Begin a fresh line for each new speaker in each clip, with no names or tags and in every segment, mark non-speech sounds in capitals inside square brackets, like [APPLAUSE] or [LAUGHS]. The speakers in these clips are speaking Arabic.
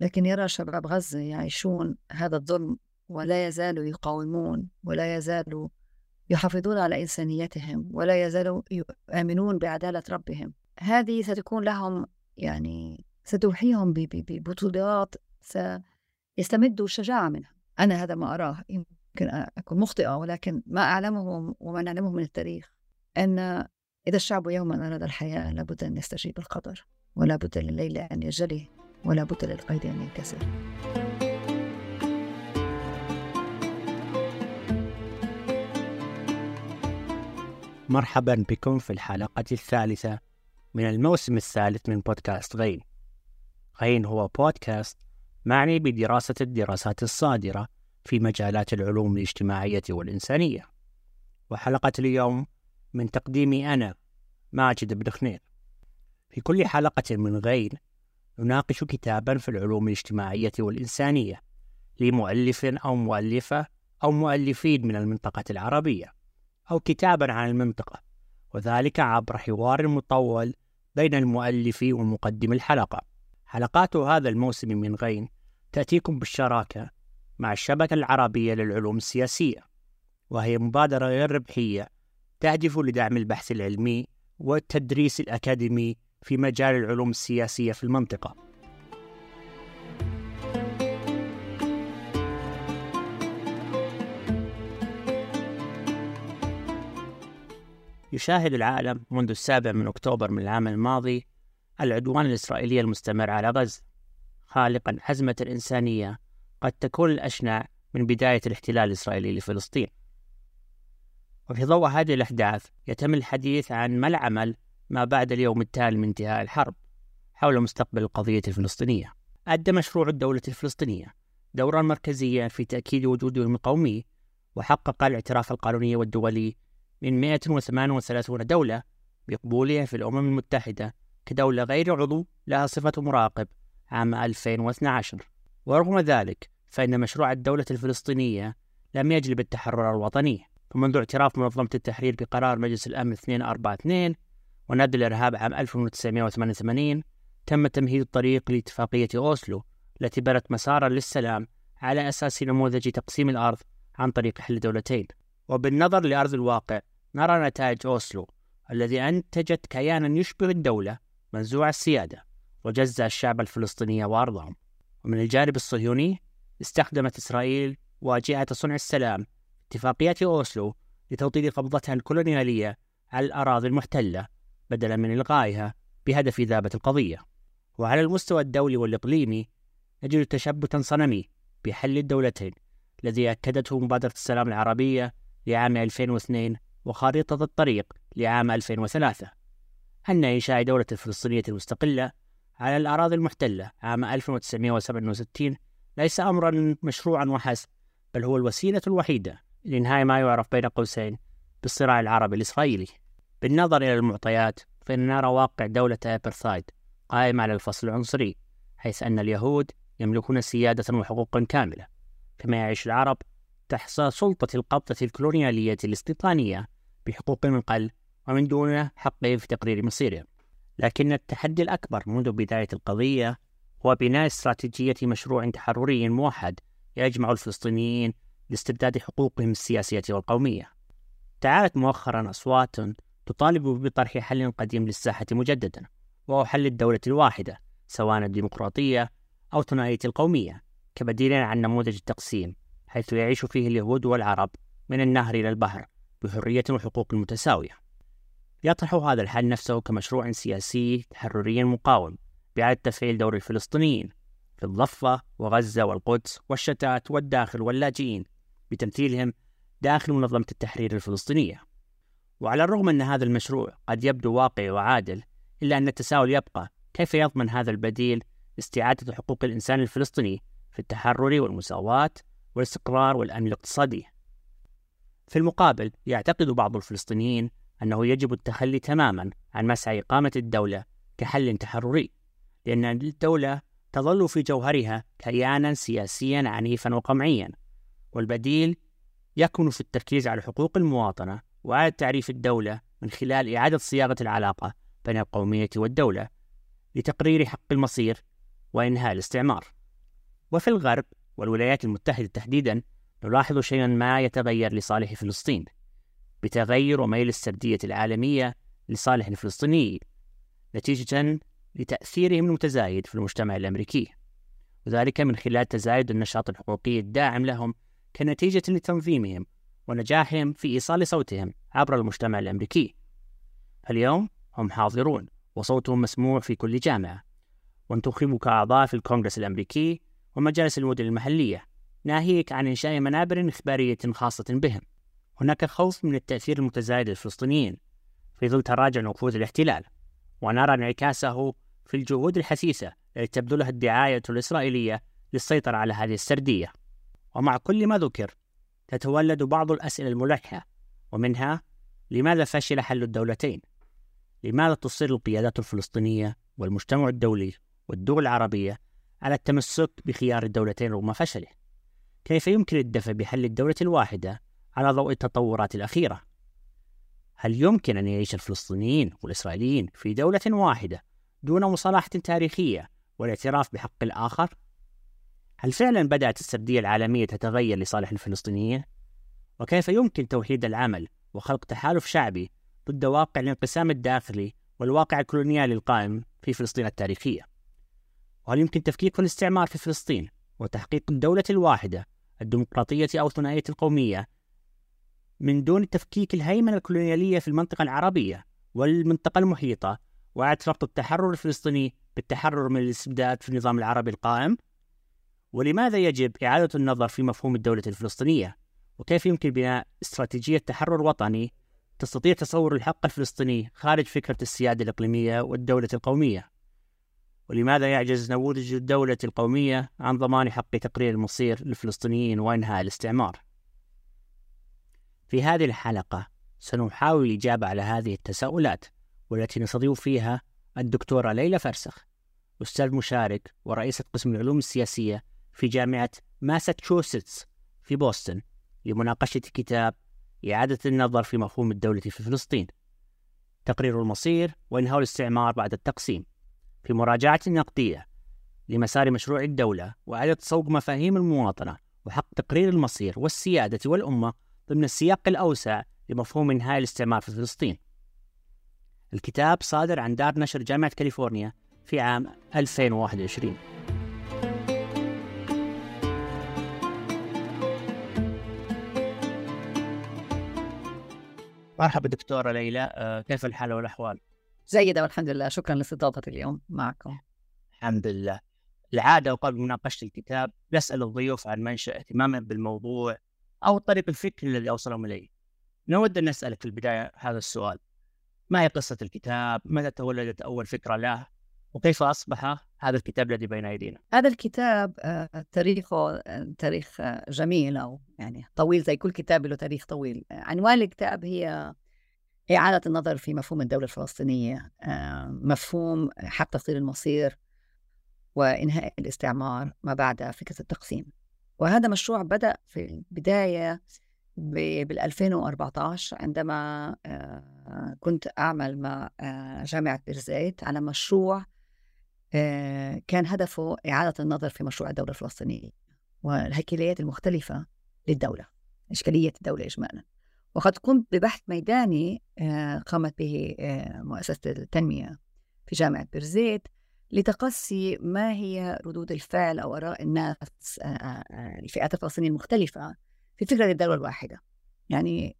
لكن يرى شباب غزة يعيشون هذا الظلم ولا يزالوا يقاومون ولا يزالوا يحافظون على إنسانيتهم ولا يزالوا يؤمنون بعدالة ربهم هذه ستكون لهم يعني ستوحيهم ببطولات سيستمدوا الشجاعة منها. أنا هذا ما أراه يمكن أكون مخطئة ولكن ما أعلمه وما نعلمه من التاريخ أن إذا الشعب يوما أراد الحياة لابد أن يستجيب القدر ولا بد لليل أن يجلي ولا بد للقيد أن ينكسر.
مرحبا بكم في الحلقة الثالثة من الموسم الثالث من بودكاست غين. غين هو بودكاست معني بدراسة الدراسات الصادرة في مجالات العلوم الاجتماعية والإنسانية. وحلقة اليوم من تقديمي أنا ماجد بن خنير. في كل حلقة من غين نناقش كتابا في العلوم الاجتماعية والإنسانية لمؤلف أو مؤلفة أو مؤلفين من المنطقة العربية أو كتابا عن المنطقة وذلك عبر حوار مطول بين المؤلف ومقدم الحلقة. حلقات هذا الموسم من غين تأتيكم بالشراكة مع الشبكة العربية للعلوم السياسية وهي مبادرة غير ربحية تهدف لدعم البحث العلمي والتدريس الأكاديمي في مجال العلوم السياسية في المنطقة. يشاهد العالم منذ السابع من أكتوبر من العام الماضي العدوان الإسرائيلي المستمر على غزة. خالقا أزمة إنسانية قد تكون الأشنع من بداية الاحتلال الإسرائيلي لفلسطين. وفي ضوء هذه الأحداث يتم الحديث عن ما العمل ما بعد اليوم التالي من انتهاء الحرب حول مستقبل القضية الفلسطينية. أدى مشروع الدولة الفلسطينية دورا مركزيا في تأكيد وجودهم القومي وحقق الاعتراف القانوني والدولي من 138 دولة بقبولها في الأمم المتحدة كدولة غير عضو لها صفة مراقب عام 2012 ورغم ذلك فإن مشروع الدولة الفلسطينية لم يجلب التحرر الوطني. فمنذ اعتراف منظمة التحرير بقرار مجلس الأمن 242 ونبذ الإرهاب عام 1988 تم تمهيد الطريق لاتفاقية أوسلو التي بنت مسارا للسلام على أساس نموذج تقسيم الأرض عن طريق حل دولتين. وبالنظر لأرض الواقع نرى نتائج أوسلو الذي أنتجت كيانا يشبه الدولة منزوع السيادة وجزأ الشعب الفلسطيني وأرضهم. ومن الجانب الصهيوني استخدمت إسرائيل واجهة صنع السلام اتفاقية أوسلو لتوطيد قبضتها الكولونيالية على الأراضي المحتلة بدلا من إلغائها بهدف إذابة القضية. وعلى المستوى الدولي والإقليمي نجد تشبتا صنمي بحل الدولتين الذي أكدته مبادرة السلام العربية لعام 2002 وخارطة الطريق لعام 2003 أن إنشاء دولة الفلسطينية المستقلة على الأراضي المحتلة عام 1967 ليس أمرا مشروعا وحسب بل هو الوسيلة الوحيدة لإنهاء ما يعرف بين قوسين بالصراع العربي الإسرائيلي. بالنظر إلى المعطيات فإن نرى واقع دولة أبرثايد قائمة على الفصل العنصري حيث أن اليهود يملكون سيادة وحقوقا كاملة. كما يعيش العرب تحت سلطة القبضة الكولونيالية الاستيطانية بحقوق من قل ومن دون حق في تقرير مصيرهم لكن التحدي الأكبر منذ بداية القضية هو بناء استراتيجية مشروع تحرري موحد يجمع الفلسطينيين لاسترداد حقوقهم السياسية والقومية. تعالت مؤخرا أصوات تطالب بطرح حل قديم للساحة مجددا وهو حل الدولة الواحدة سواء الديمقراطية أو ثنائية القومية كبديل عن نموذج التقسيم حيث يعيش فيه اليهود والعرب من النهر إلى البحر بحرية وحقوق متساوية. يطرح هذا الحل نفسه كمشروع سياسي تحرري مقاوم بإعادة تفعيل دور الفلسطينيين في الضفة وغزة والقدس والشتات والداخل واللاجئين بتمثيلهم داخل منظمة التحرير الفلسطينية. وعلى الرغم أن هذا المشروع قد يبدو واقعي وعادل إلا أن التساؤل يبقى كيف يضمن هذا البديل استعادة حقوق الإنسان الفلسطيني في التحرر والمساواة والاستقرار والأمن الاقتصادي؟ في المقابل يعتقد بعض الفلسطينيين أنه يجب التخلي تماما عن مسعى إقامة الدولة كحل تحرري لأن الدولة تظل في جوهرها كيانا سياسيا عنيفا وقمعيا والبديل يكمن في التركيز على حقوق المواطنة وعلى تعريف الدولة من خلال إعادة صياغة العلاقة بين القومية والدولة لتقرير حق المصير وإنهاء الاستعمار. وفي الغرب والولايات المتحدة تحديدا نلاحظ شيئا ما يتغير لصالح فلسطين بتغير وميل السردية العالمية لصالح الفلسطيني نتيجة لتأثيرهم المتزايد في المجتمع الأمريكي. وذلك من خلال تزايد النشاط الحقوقي الداعم لهم كنتيجة لتنظيمهم ونجاحهم في إيصال صوتهم عبر المجتمع الأمريكي. اليوم هم حاضرون وصوتهم مسموع في كل جامعة. وانتخبوا كأعضاء في الكونغرس الأمريكي ومجالس المدن المحلية ناهيك عن إنشاء منابر إخبارية خاصة بهم. هناك خوف من التأثير المتزايد للفلسطينيين في ظل تراجع نفوذ الاحتلال. ونرى انعكاسه في الجهود الحثيثة التي تبذلها الدعاية الإسرائيلية للسيطرة على هذه السردية. ومع كل ما ذكر تتولد بعض الأسئلة الملحة ومنها لماذا فشل حل الدولتين؟ لماذا تصر القيادات الفلسطينية والمجتمع الدولي والدول العربية على التمسك بخيار الدولتين رغم فشله؟ كيف يمكن الدفع بحل الدولة الواحدة على ضوء التطورات الأخيرة؟ هل يمكن أن يعيش الفلسطينيين والإسرائيليين في دولة واحدة دون مصالحة تاريخية والاعتراف بحق الآخر؟ هل فعلا بدأت السردية العالمية تتغير لصالح الفلسطينيين؟ وكيف يمكن توحيد العمل وخلق تحالف شعبي ضد واقع الانقسام الداخلي والواقع الكولونيالي القائم في فلسطين التاريخية؟ وهل يمكن تفكيك الاستعمار في فلسطين وتحقيق الدولة الواحدة الديمقراطية أو الثنائية القومية من دون تفكيك الهيمنة الكولونيالية في المنطقة العربية والمنطقة المحيطة وإعادة ربط التحرر الفلسطيني بالتحرر من الاستبداد في النظام العربي القائم ولماذا يجب إعادة النظر في مفهوم الدولة الفلسطينية؟ وكيف يمكن بناء استراتيجية تحرر وطني تستطيع تصور الحق الفلسطيني خارج فكرة السيادة الإقليمية والدولة القومية؟ ولماذا يعجز نموذج الدولة القومية عن ضمان حق تقرير المصير للفلسطينيين وإنهاء الاستعمار؟ في هذه الحلقة سنحاول الإجابة على هذه التساؤلات والتي نستضيف فيها الدكتورة ليلى فرسخ أستاذ مشارك ورئيسة قسم العلوم السياسية في جامعة ماساتشوستس في بوسطن لمناقشة كتاب إعادة النظر في مفهوم الدولة في فلسطين. تقرير المصير وإنهاء الاستعمار بعد التقسيم. في مراجعة نقدية لمسار مشروع الدولة وإعادة صوغ مفاهيم المواطنة وحق تقرير المصير والسيادة والأمة ضمن السياق الأوسع لمفهوم إنهاء الاستعمار في فلسطين. الكتاب صادر عن دار نشر جامعة كاليفورنيا في عام 2021 مرحبا دكتورة ليلى آه، كيف الحال والأحوال؟
جيدة والحمد لله شكرا لاستضافتي اليوم معكم
الحمد لله العادة وقبل مناقشة الكتاب نسأل الضيوف عن منشأ اهتمامهم بالموضوع أو الطريق الفكري الذي أوصلهم إليه نود أن نسألك في البداية هذا السؤال ما هي قصة الكتاب؟ متى تولدت أول فكرة له؟ وكيف أصبح هذا الكتاب الذي بين أيدينا؟
هذا الكتاب آه، تاريخه آه، تاريخ آه، جميل أو يعني طويل زي كل كتاب له تاريخ طويل عنوان الكتاب هي إعادة النظر في مفهوم الدولة الفلسطينية مفهوم حق تقدير المصير وإنهاء الاستعمار ما بعد فكرة التقسيم وهذا مشروع بدأ في البداية بال 2014 عندما كنت أعمل مع جامعة بيرزيت على مشروع كان هدفه إعادة النظر في مشروع الدولة الفلسطينية والهيكليات المختلفة للدولة إشكالية الدولة إجمالا. وقد قمت ببحث ميداني قامت به مؤسسة التنمية في جامعة بيرزيت لتقصي ما هي ردود الفعل أو آراء الناس الفئات الفلسطينية المختلفة في فكرة الدولة الواحدة. يعني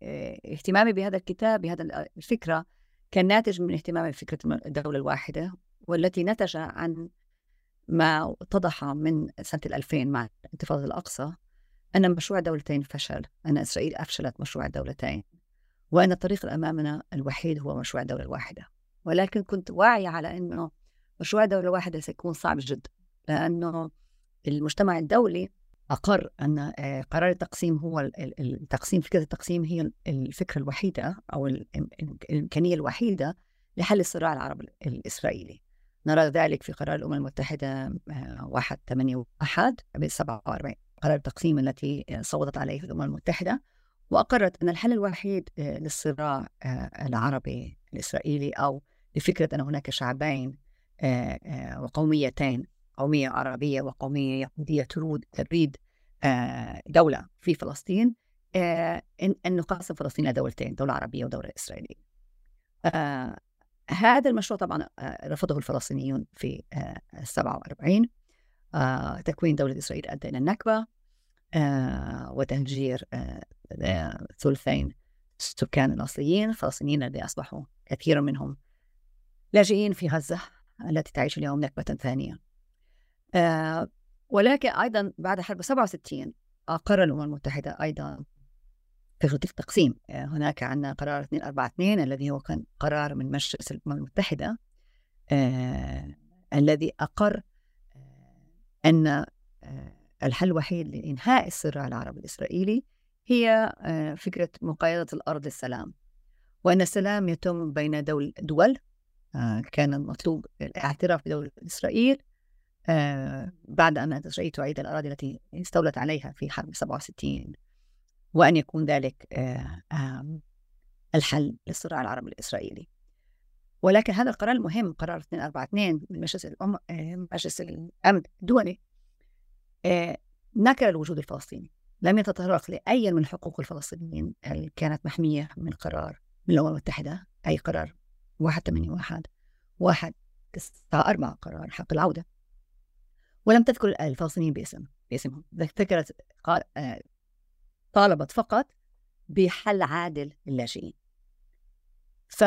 اهتمامي بهذا الكتاب بهذا الفكرة كان ناتج من اهتمامي بفكرة الدولة الواحدة والتي نتج عن ما اتضح من سنة 2000 مع انتفاضة الأقصى أن مشروع الدولتين فشل أن إسرائيل أفشلت مشروع الدولتين وأن الطريق الأمامنا الوحيد هو مشروع الدولة الواحدة ولكن كنت واعية على أنه مشروع الدولة الواحدة سيكون صعب جدا لأنه المجتمع الدولي أقر أن آه، قرار التقسيم هو التقسيم فكرة التقسيم هي الفكرة الوحيدة أو الإمكانية الوحيدة لحل الصراع العربي الإسرائيلي. نرى ذلك في قرار الأمم المتحدة 181 ب 47 قرار التقسيم التي صوتت عليه الأمم المتحدة وأقرت أن الحل الوحيد آه، للصراع آه، العربي الإسرائيلي أو لفكرة أن هناك شعبين وقوميتين قومية عربية وقومية يهودية تريد تريد دولة في فلسطين أن نقسم فلسطين إلى دولتين دولة عربية ودولة إسرائيلية. هذا المشروع طبعا رفضه الفلسطينيون في 47 تكوين دولة إسرائيل أدى إلى النكبة. وتهجير ثلثين السكان الأصليين. الفلسطينيين الذين أصبحوا كثير منهم لاجئين في غزة التي تعيش اليوم نكبة ثانية. آه ولكن أيضا بعد حرب 67 أقر الأمم المتحدة أيضا فكرة التقسيم. آه هناك عندنا قرار 242 الذي هو كان قرار من مجلس الأمم المتحدة آه الذي أقر آه آه الحل الوحيد لإنهاء الصراع العربي الإسرائيلي هي فكرة مقايضة الأرض للسلام وأن السلام يتم بين دول, دول كان المطلوب الاعتراف بدولة إسرائيل بعد أن إسرائيل تعيد الأراضي التي استولت عليها في حرب 67 وأن يكون ذلك آه، الحل للصراع العربي الإسرائيلي. ولكن هذا القرار المهم قرار 242 من مجلس الأم مجلس الأمن الدولي نكر الوجود الفلسطيني. لم يتطرق لأي من حقوق الفلسطينيين اللي كانت محمية من قرار من الأمم المتحدة أي قرار واحد ثمانية واحد واحد تسعة أربعة قرار حق العودة. ولم تذكر الفلسطينيين باسم باسمهم. ذكرت آه، طالبت فقط بحل عادل للاجئين ف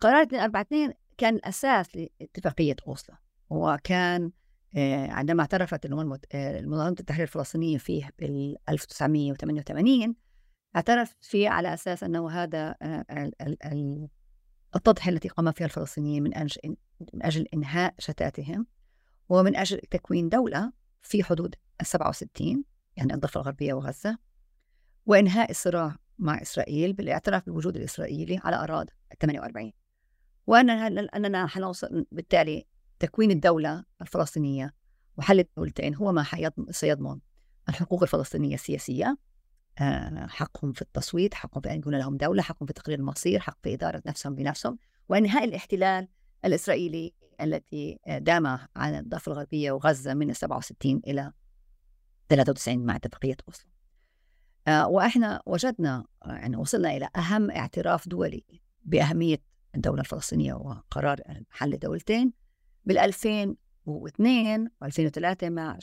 قرار 242 كان الأساس لاتفاقية أوسلو وكان آه، عندما اعترفت آه، منظمة التحرير الفلسطينية فيه بال 1988 اعترف فيه على أساس أنه هذا التضحية التي قام فيها الفلسطينيين من أجل من أجل إنهاء شتاتهم ومن أجل تكوين دولة في حدود ال 67 يعني الضفة الغربية وغزة وإنهاء الصراع مع إسرائيل بالاعتراف بالوجود الإسرائيلي على أراضي ال 48 وأننا أننا حنوصل بالتالي تكوين الدولة الفلسطينية وحل الدولتين هو ما سيضمن الحقوق الفلسطينية السياسية آه، حقهم في التصويت حقهم في أن يكون لهم دولة حقهم في تقرير المصير حق في إدارة نفسهم بنفسهم وإنهاء الاحتلال الإسرائيلي التي دام على الضفة الغربية وغزة من 67 إلى 93 مع اتفاقية أوسلو. آه، وإحنا وجدنا يعني وصلنا إلى أهم اعتراف دولي بأهمية الدولة الفلسطينية وقرار حل الدولتين بال 2002 و 2003 مع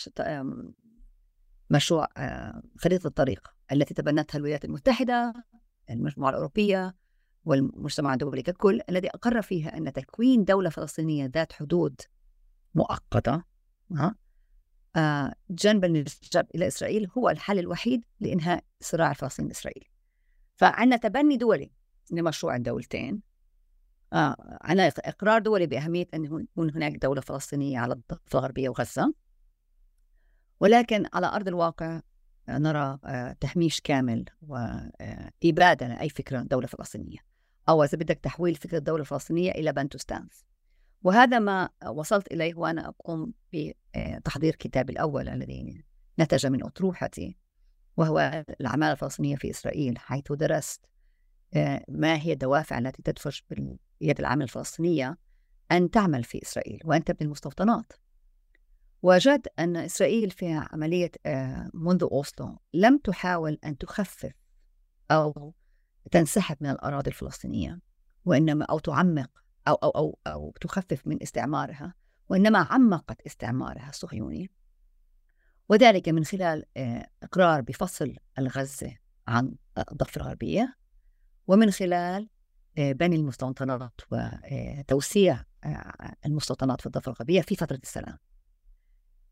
مشروع آه، خريطة الطريق التي تبنتها الولايات المتحدة المجموعة الأوروبية والمجتمع الدولي ككل الذي أقر فيها أن تكوين دولة فلسطينية ذات حدود مؤقتة آه، جنبا للإرجاع إلى إسرائيل هو الحل الوحيد لإنهاء الصراع الفلسطيني الإسرائيلي فعندنا تبني دولي لمشروع الدولتين. آه عندنا إقرار دولي بأهمية أن يكون هناك دولة فلسطينية على الضفة الغربية وغزة. ولكن على أرض الواقع نرى آه، تهميش كامل وإبادة لأي فكرة دولة فلسطينية. أو إذا بدك تحويل فكرة الدولة الفلسطينية إلى بنتوستانز وهذا ما وصلت إليه وأنا أقوم بتحضير كتابي الأول الذي نتج من أطروحتي وهو الأعمال الفلسطينية في إسرائيل حيث درست آه، ما هي الدوافع التي تدفش باليد العامة الفلسطينية أن تعمل في إسرائيل وأن تبني المستوطنات. وجد أن إسرائيل في عملية آه، منذ أوسلو لم تحاول أن تخفف أو تنسحب من الأراضي الفلسطينية وإنما أو تعمق أو أو أو, أو تخفف من استعمارها وإنما عمقت استعمارها الصهيوني وذلك من خلال آه، إقرار بفصل الغزة عن الضفة الغربية ومن خلال آه، بني المستوطنات وتوسيع المستوطنات في الضفة الغربية في فترة السلام.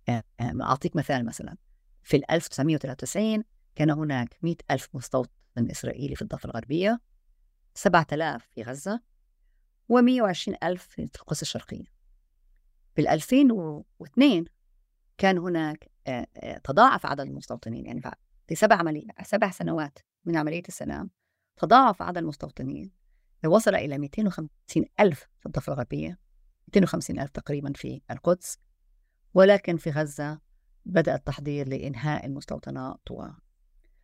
آه، آه، أعطيك مثال مثلا. في 1993 كان هناك 100 ألف مستوطن إسرائيلي في الضفة الغربية 7000 في غزة و120 ألف في القدس الشرقية في 2002 كان هناك آه، تضاعف عدد المستوطنين يعني في سبع عملية سبع سنوات من عملية السلام تضاعف عدد المستوطنين. وصل إلى 250 ألف في الضفة الغربية 250 ألف تقريبا في القدس. ولكن في غزة بدأ التحضير لإنهاء المستوطنات و...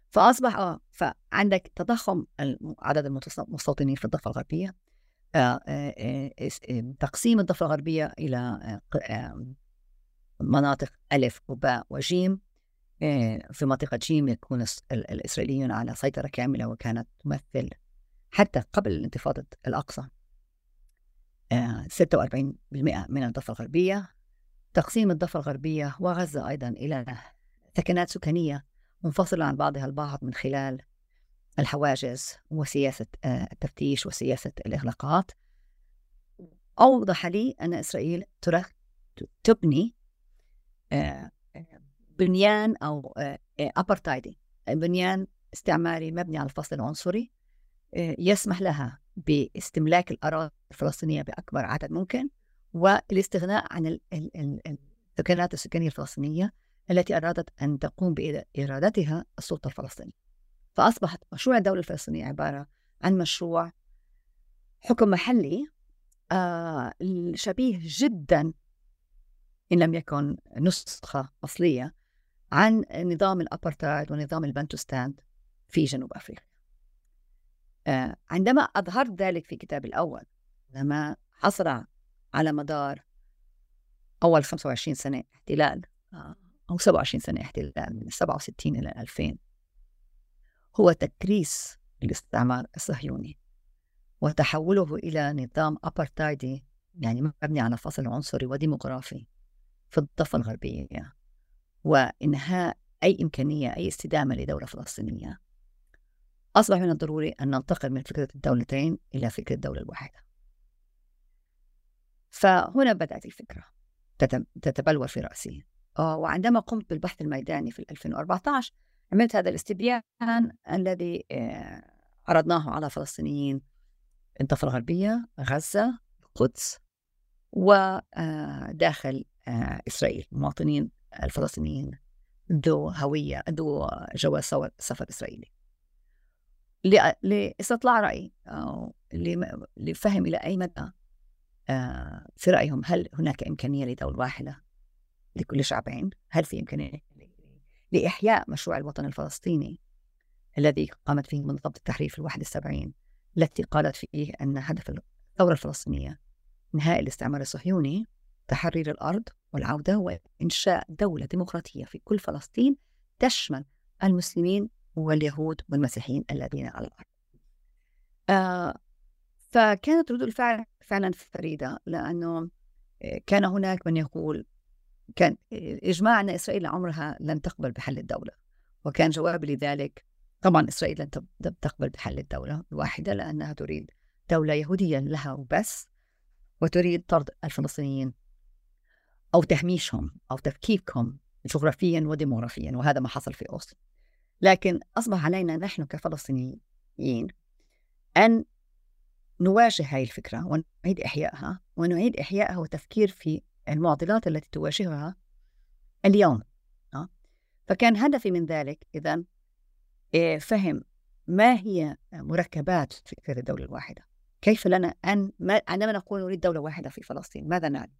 فأصبح آه فعندك تضخم عدد المستوطنين في الضفة الغربية. آه، آه، آه، تقسيم الضفة الغربية إلى مناطق ألف وباء وجيم. آه، في منطقة جيم يكون الإسرائيليون على سيطرة كاملة وكانت تمثل حتى قبل انتفاضة الأقصى. 46% من الضفة الغربية. تقسيم الضفة الغربية وغزة أيضا إلى سكنات سكانية منفصلة عن بعضها البعض من خلال الحواجز وسياسة التفتيش وسياسة الإغلاقات. أوضح لي أن إسرائيل تبني بنيان أو أبرتايدي بنيان استعماري مبني على الفصل العنصري يسمح لها باستملاك الأراضي الفلسطينية بأكبر عدد ممكن والاستغناء عن السكنات السكانية الفلسطينية التي أرادت أن تقوم بإرادتها السلطة الفلسطينية. فأصبحت مشروع الدولة الفلسطينية عبارة عن مشروع حكم محلي آه شبيه جدا إن لم يكن نسخة أصلية عن نظام الأبرتايد ونظام البنتوستان في جنوب أفريقيا. آه عندما أظهرت ذلك في كتابي الأول لما حصل على مدار أول 25 سنة احتلال آه أو 27 سنة احتلال من 67 إلى 2000 هو تكريس الاستعمار الصهيوني وتحوله إلى نظام أبرتايدي يعني مبني على فصل عنصري وديموغرافي في الضفة الغربية وإنهاء أي إمكانية أي استدامة لدولة فلسطينية. أصبح من الضروري أن ننتقل من فكرة الدولتين إلى فكرة الدولة الواحدة. فهنا بدأت الفكرة تتبلور في رأسي. آه، وعندما قمت بالبحث الميداني في 2014 عملت هذا الاستبيان الذي آه، عرضناه على فلسطينيين الضفة الغربية غزة القدس وداخل آه، إسرائيل المواطنين الفلسطينيين ذو هوية ذو جواز سفر إسرائيلي. لإستطلاع رأي أو لفهم إلى أي مدى في رأيهم هل هناك إمكانية لدولة واحدة لكل شعبين؟ هل في إمكانية لإحياء مشروع الوطن الفلسطيني الذي قامت فيه منظمة التحرير في الواحد السبعين التي قالت فيه أن هدف الثورة الفلسطينية إنهاء الاستعمار الصهيوني تحرير الأرض والعودة وإنشاء دولة ديمقراطية في كل فلسطين تشمل المسلمين واليهود والمسيحيين الذين على الأرض. آه فكانت ردود الفعل فعلا فريدة لأنه آه، كان هناك من يقول كان إجماع أن إسرائيل عمرها لن تقبل بحل الدولة وكان جوابي لذلك طبعا إسرائيل لن تقبل بحل الدولة الواحدة لأنها تريد دولة يهودية لها وبس وتريد طرد الفلسطينيين أو تهميشهم أو تفكيكهم جغرافيا وديموغرافيا وهذا ما حصل في أوسلو. لكن أصبح علينا نحن كفلسطينيين أن نواجه هذه الفكرة ونعيد إحيائها ونعيد إحيائها وتفكير في المعضلات التي تواجهها اليوم آه. فكان هدفي من ذلك إذا إيه، فهم ما هي مركبات فكرة الدولة الواحدة كيف لنا أن ما عندما نقول نريد دولة واحدة في فلسطين ماذا نعني؟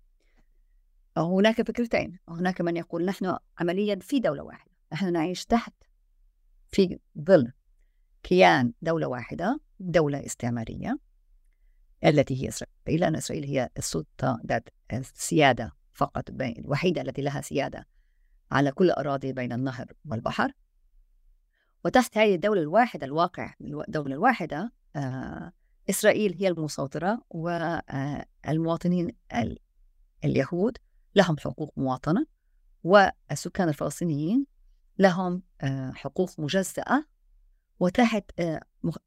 هناك فكرتين هناك من يقول نحن عمليا في دولة واحدة نحن نعيش تحت في ظل كيان دولة واحدة دولة استعمارية التي هي إسرائيل لأن إسرائيل هي السلطة ذات السيادة فقط الوحيدة التي لها سيادة على كل أراضي بين النهر والبحر. وتحت هذه الدولة الواحدة الواقع الدولة الواحدة آه إسرائيل هي المسيطرة والمواطنين آه اليهود لهم حقوق مواطنة والسكان الفلسطينيين لهم آه حقوق مجزأة وتحت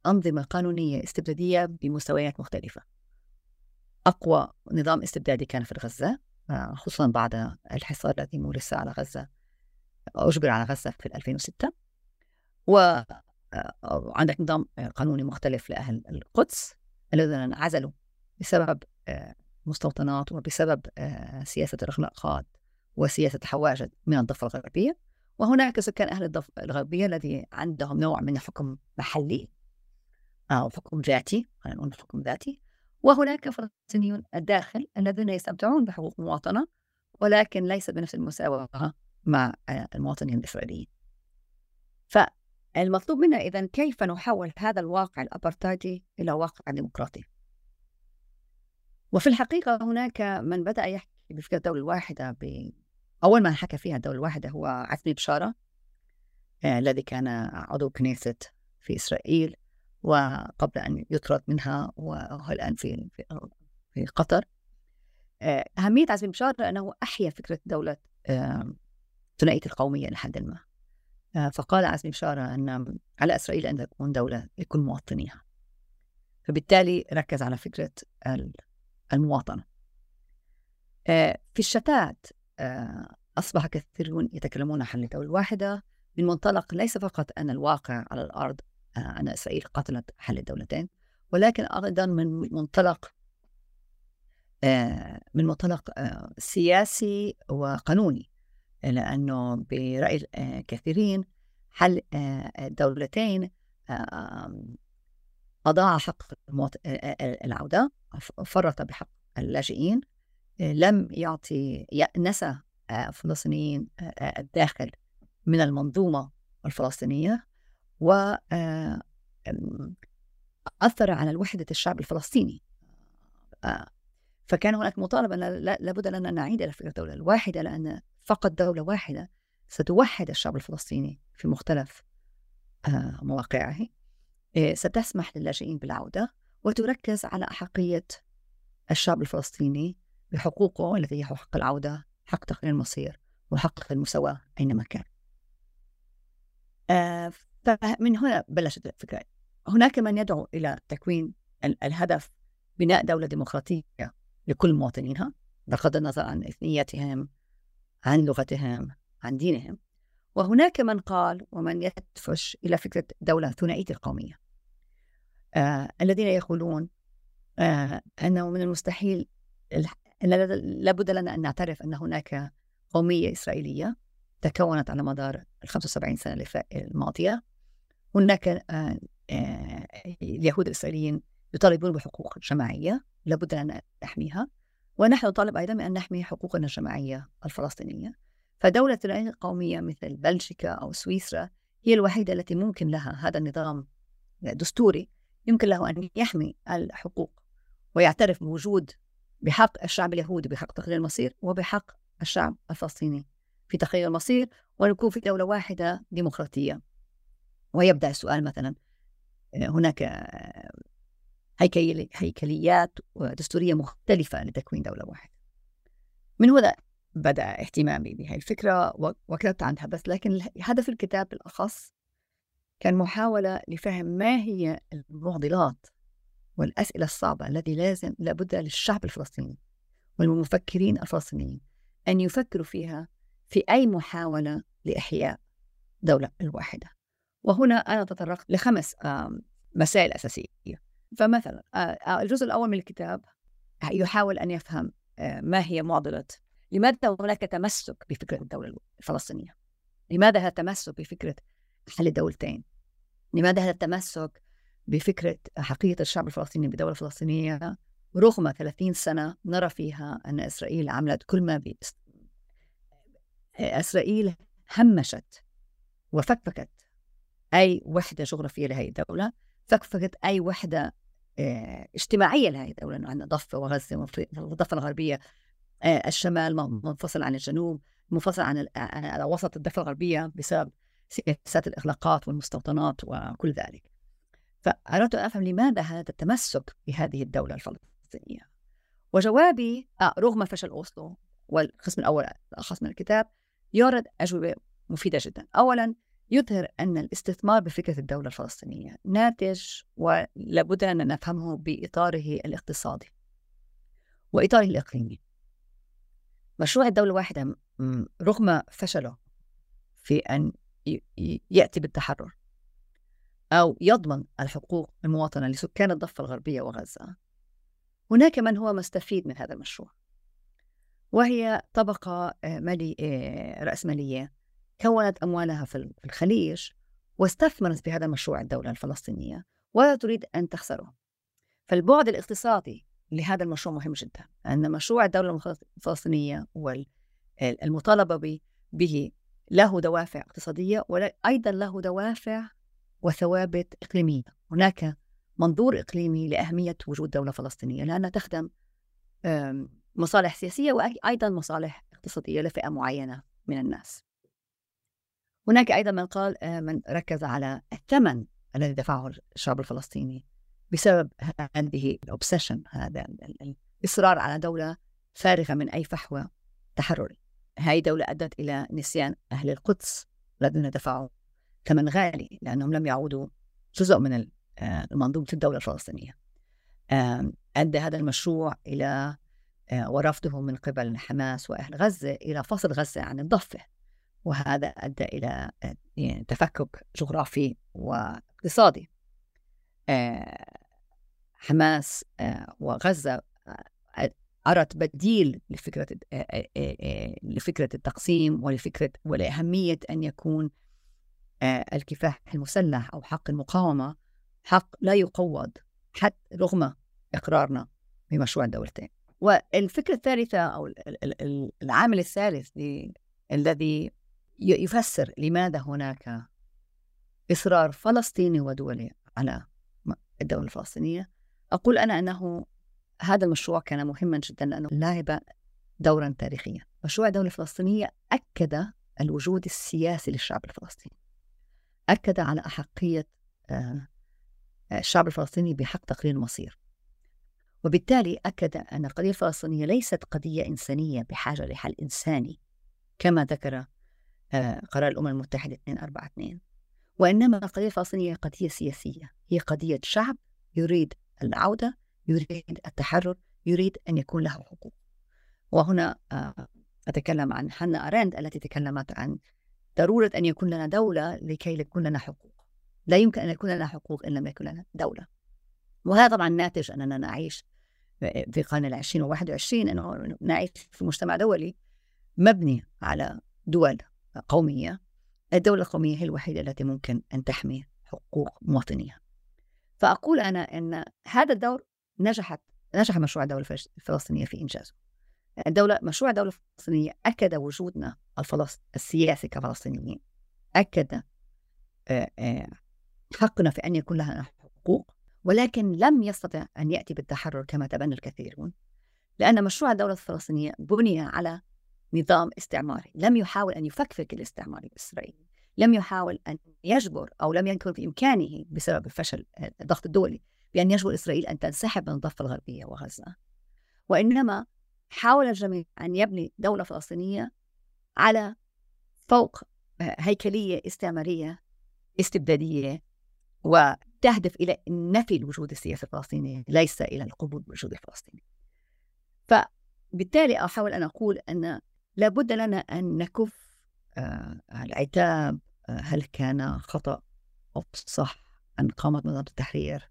أنظمة قانونية استبدادية بمستويات مختلفة. أقوى نظام استبدادي كان في غزة آه، خصوصا بعد الحصار الذي مورس على غزة أجبر على غزة في 2006 وعندك آه، نظام قانوني مختلف لأهل القدس الذين عزلوا بسبب آه، مستوطنات وبسبب سياسة الإغلاقات وسياسة الحواجز من الضفة الغربية. وهناك سكان أهل الضفة الغربية الذي عندهم نوع من الحكم محلي أو حكم ذاتي خلينا نقول حكم ذاتي. وهناك فلسطينيون الداخل الذين يستمتعون بحقوق المواطنة ولكن ليس بنفس المساواة مع المواطنين الإسرائيليين. فالمطلوب منا إذا كيف نحول هذا الواقع الأبرتايدي إلى واقع ديمقراطي؟ وفي الحقيقة هناك من بدأ يحكي بفكرة الدولة الواحدة ب أول من حكى فيها الدولة الواحدة هو عزمي بشارة آه، الذي كان عضو كنيسة في إسرائيل. وقبل أن يطرد منها وهو الآن في في قطر. آه، أهمية عزمي بشارة أنه أحيا فكرة دولة ثنائية القومية لحد ما. آه، فقال عزمي بشارة أن على إسرائيل أن تكون دولة لكل مواطنيها. فبالتالي ركز على فكرة المواطنة. آه، في الشتات أصبح كثيرون يتكلمون عن حل دولة واحدة من منطلق ليس فقط أن الواقع على الأرض أن إسرائيل قتلت حل الدولتين. ولكن أيضا من منطلق من منطلق سياسي وقانوني. لأنه برأي كثيرين حل الدولتين أضاع حق العودة فرط بحق اللاجئين لم يعطي نسى الفلسطينيين الداخل من المنظومة الفلسطينية. و أثر على وحدة الشعب الفلسطيني. فكان هناك مطالبة لابد لنا أن نعيد إلى فكرة الدولة الواحدة لأن فقط دولة واحدة ستوحد الشعب الفلسطيني في مختلف آه، مواقعه. آه، ستسمح للاجئين بالعودة وتركز على أحقية الشعب الفلسطيني بحقوقه التي هي حق العودة حق تقرير المصير وحق المساواة أينما كان. آه، فمن هنا بلشت الفكرة. هناك من يدعو إلى تكوين الهدف بناء دولة ديمقراطية لكل مواطنيها بغض النظر عن إثنيتهم عن لغتهم عن دينهم. وهناك من قال ومن يدفش إلى فكرة دولة ثنائية القومية. آه الذين يقولون آه أنه من المستحيل أن لابد لنا أن نعترف أن هناك قومية إسرائيلية تكونت على مدار ال 75 سنة الماضية. هناك آه آه اليهود الإسرائيليين يطالبون بحقوق جماعية لابد أن نحميها ونحن نطالب أيضا بأن نحمي حقوقنا الجماعية الفلسطينية. فدولة العين القومية مثل بلجيكا أو سويسرا هي الوحيدة التي ممكن لها هذا النظام دستوري يمكن له أن يحمي الحقوق ويعترف بوجود بحق الشعب اليهودي بحق تقرير المصير وبحق الشعب الفلسطيني في تقرير المصير ونكون في دولة واحدة ديمقراطية. ويبدأ السؤال مثلا هناك هيكليات ودستورية مختلفة لتكوين دولة واحدة. من هنا بدأ اهتمامي بهذه الفكرة وكتبت عنها بس لكن هدف الكتاب بالأخص كان محاولة لفهم ما هي المعضلات والأسئلة الصعبة التي لازم لابد للشعب الفلسطيني والمفكرين الفلسطينيين أن يفكروا فيها في أي محاولة لإحياء دولة الواحدة. وهنا أنا تطرقت لخمس مسائل أساسية. فمثلا آه، آه، الجزء الأول من الكتاب يحاول أن يفهم آه، ما هي معضلة لماذا هناك تمسك بفكرة الدولة الفلسطينية؟ لماذا هذا التمسك بفكرة حل الدولتين؟ لماذا هذا التمسك بفكرة حقيقة الشعب الفلسطيني بدولة فلسطينية؟ رغم 30 سنة نرى فيها أن إسرائيل عملت كل ما بي إسرائيل همشت وفكفكت أي وحدة جغرافية لهذه الدولة فكفكت أي وحدة آه، اجتماعية لهذه الدولة أنه عندنا ضفة وغزة والضفة الغربية آه، الشمال منفصل عن الجنوب منفصل عن على وسط الضفة الغربية بسبب سياسات الإغلاقات والمستوطنات وكل ذلك. فأردت أن أفهم لماذا هذا التمسك بهذه الدولة الفلسطينية. وجوابي آه رغم فشل أوسلو والقسم الأول الأخص من الكتاب يورد أجوبة مفيدة جدا. أولا يظهر أن الاستثمار بفكرة الدولة الفلسطينية ناتج ولابد أن نفهمه بإطاره الاقتصادي وإطاره الإقليمي. مشروع الدولة الواحدة رغم فشله في أن يأتي بالتحرر أو يضمن الحقوق المواطنة لسكان الضفة الغربية وغزة هناك من هو مستفيد من هذا المشروع وهي طبقة آه، آه، رأسمالية كونت أموالها في الخليج واستثمرت بهذا المشروع الدولة الفلسطينية ولا تريد أن تخسره. فالبعد الاقتصادي لهذا المشروع مهم جدا أن مشروع الدولة الفلسطينية والمطالبة به له دوافع اقتصادية وأيضا له دوافع وثوابت إقليمية. هناك منظور إقليمي لأهمية وجود دولة فلسطينية لأنها تخدم مصالح سياسية وأيضا مصالح اقتصادية لفئة معينة من الناس. هناك أيضا من قال آه، من ركز على الثمن الذي دفعه الشعب الفلسطيني بسبب هذه الأوبسيشن هذا الإصرار على دولة فارغة من أي فحوى تحرري. هذه دولة أدت إلى نسيان أهل القدس الذين دفعوا ثمن غالي لأنهم لم يعودوا جزء من آه، منظومة الدولة الفلسطينية. أدى هذا المشروع إلى آه، ورفضه من قبل حماس وأهل غزة إلى فصل غزة عن الضفة. وهذا أدى إلى آه، يعني تفكك جغرافي واقتصادي. حماس وغزة أرت بديل لفكرة لفكرة التقسيم ولفكرة ولأهمية أن يكون الكفاح المسلح أو حق المقاومة حق لا يقوض حتى رغم إقرارنا بمشروع الدولتين والفكرة الثالثة أو العامل الثالث الذي يفسر لماذا هناك إصرار فلسطيني ودولي على الدولة الفلسطينية. أقول أنا أنه هذا المشروع كان مهما جدا لأنه لعب دورا تاريخيا. مشروع الدولة الفلسطينية أكد الوجود السياسي للشعب الفلسطيني. أكد على أحقية آه، الشعب الفلسطيني بحق تقرير المصير. وبالتالي أكد أن القضية الفلسطينية ليست قضية إنسانية بحاجة لحل إنساني كما ذكر قرار الأمم المتحدة 242 وإنما القضية الفلسطينية قضية سياسية هي قضية شعب يريد العودة يريد التحرر يريد أن يكون له حقوق. وهنا آه، أتكلم عن حنا أرند التي تكلمت عن ضرورة أن يكون لنا دولة لكي يكون لنا حقوق. لا يمكن أن يكون لنا حقوق إن لم يكن لنا دولة. وهذا طبعا ناتج أننا نعيش في القرن العشرين والواحد وعشرين أنه نعيش في مجتمع دولي مبني على دول قومية الدولة القومية هي الوحيدة التي ممكن أن تحمي حقوق مواطنيها فأقول أنا أن هذا الدور نجحت نجح مشروع الدولة الفلسطينية في إنجازه الدولة مشروع الدولة الفلسطينية أكد وجودنا. السياسي كفلسطينيين أكد آه، آه، حقنا في أن يكون لنا حقوق ولكن لم يستطع أن يأتي بالتحرر كما تبنى الكثيرون لأن مشروع الدولة الفلسطينية بني على نظام استعماري. لم يحاول أن يفكفك الاستعمار الإسرائيلي. لم يحاول أن يجبر أو لم يكن في إمكانه بسبب فشل الضغط الدولي بأن يجبر إسرائيل أن تنسحب من الضفة الغربية وغزة. وإنما حاول الجميع أن يبني دولة فلسطينية على فوق هيكلية استعمارية استبدادية وتهدف إلى نفي الوجود السياسي الفلسطيني ليس إلى القبول بالوجود الفلسطيني. فبالتالي أحاول أن أقول أن لابد لنا أن نكف آه، العتاب آه، هل كان خطأ أو صح أن قامت منظمة التحرير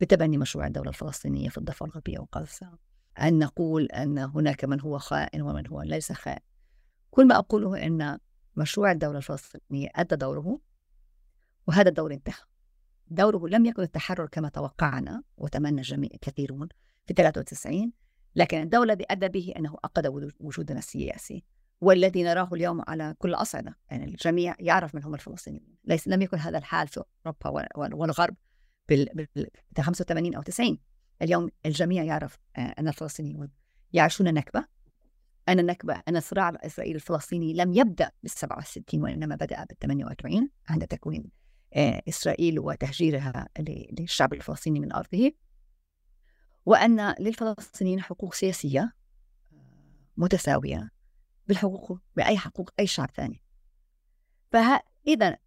بتبني مشروع الدولة الفلسطينية في الضفة الغربية وغزة أن نقول أن هناك من هو خائن ومن هو ليس خائن. كل ما أقوله أن مشروع الدولة الفلسطينية أدى دوره وهذا الدور انتهى. دوره لم يكن التحرر كما توقعنا وتمنى الجميع كثيرون في 93 لكن الدور الذي أدى به أنه أقد وجودنا السياسي والذي نراه اليوم على كل الأصعدة يعني الجميع يعرف من هم الفلسطينيين ليس لم يكن هذا الحال في أوروبا والغرب بال 85 أو 90 اليوم الجميع يعرف آه، أن الفلسطينيون يعيشون نكبة أن النكبة أن الصراع الإسرائيلي الفلسطيني لم يبدأ بال 67 وإنما بدأ بال 48 عند تكوين آه، إسرائيل وتهجيرها للشعب الفلسطيني من أرضه. وأن للفلسطينيين حقوق سياسية متساوية بالحقوق بأي حقوق أي شعب ثاني. فإذا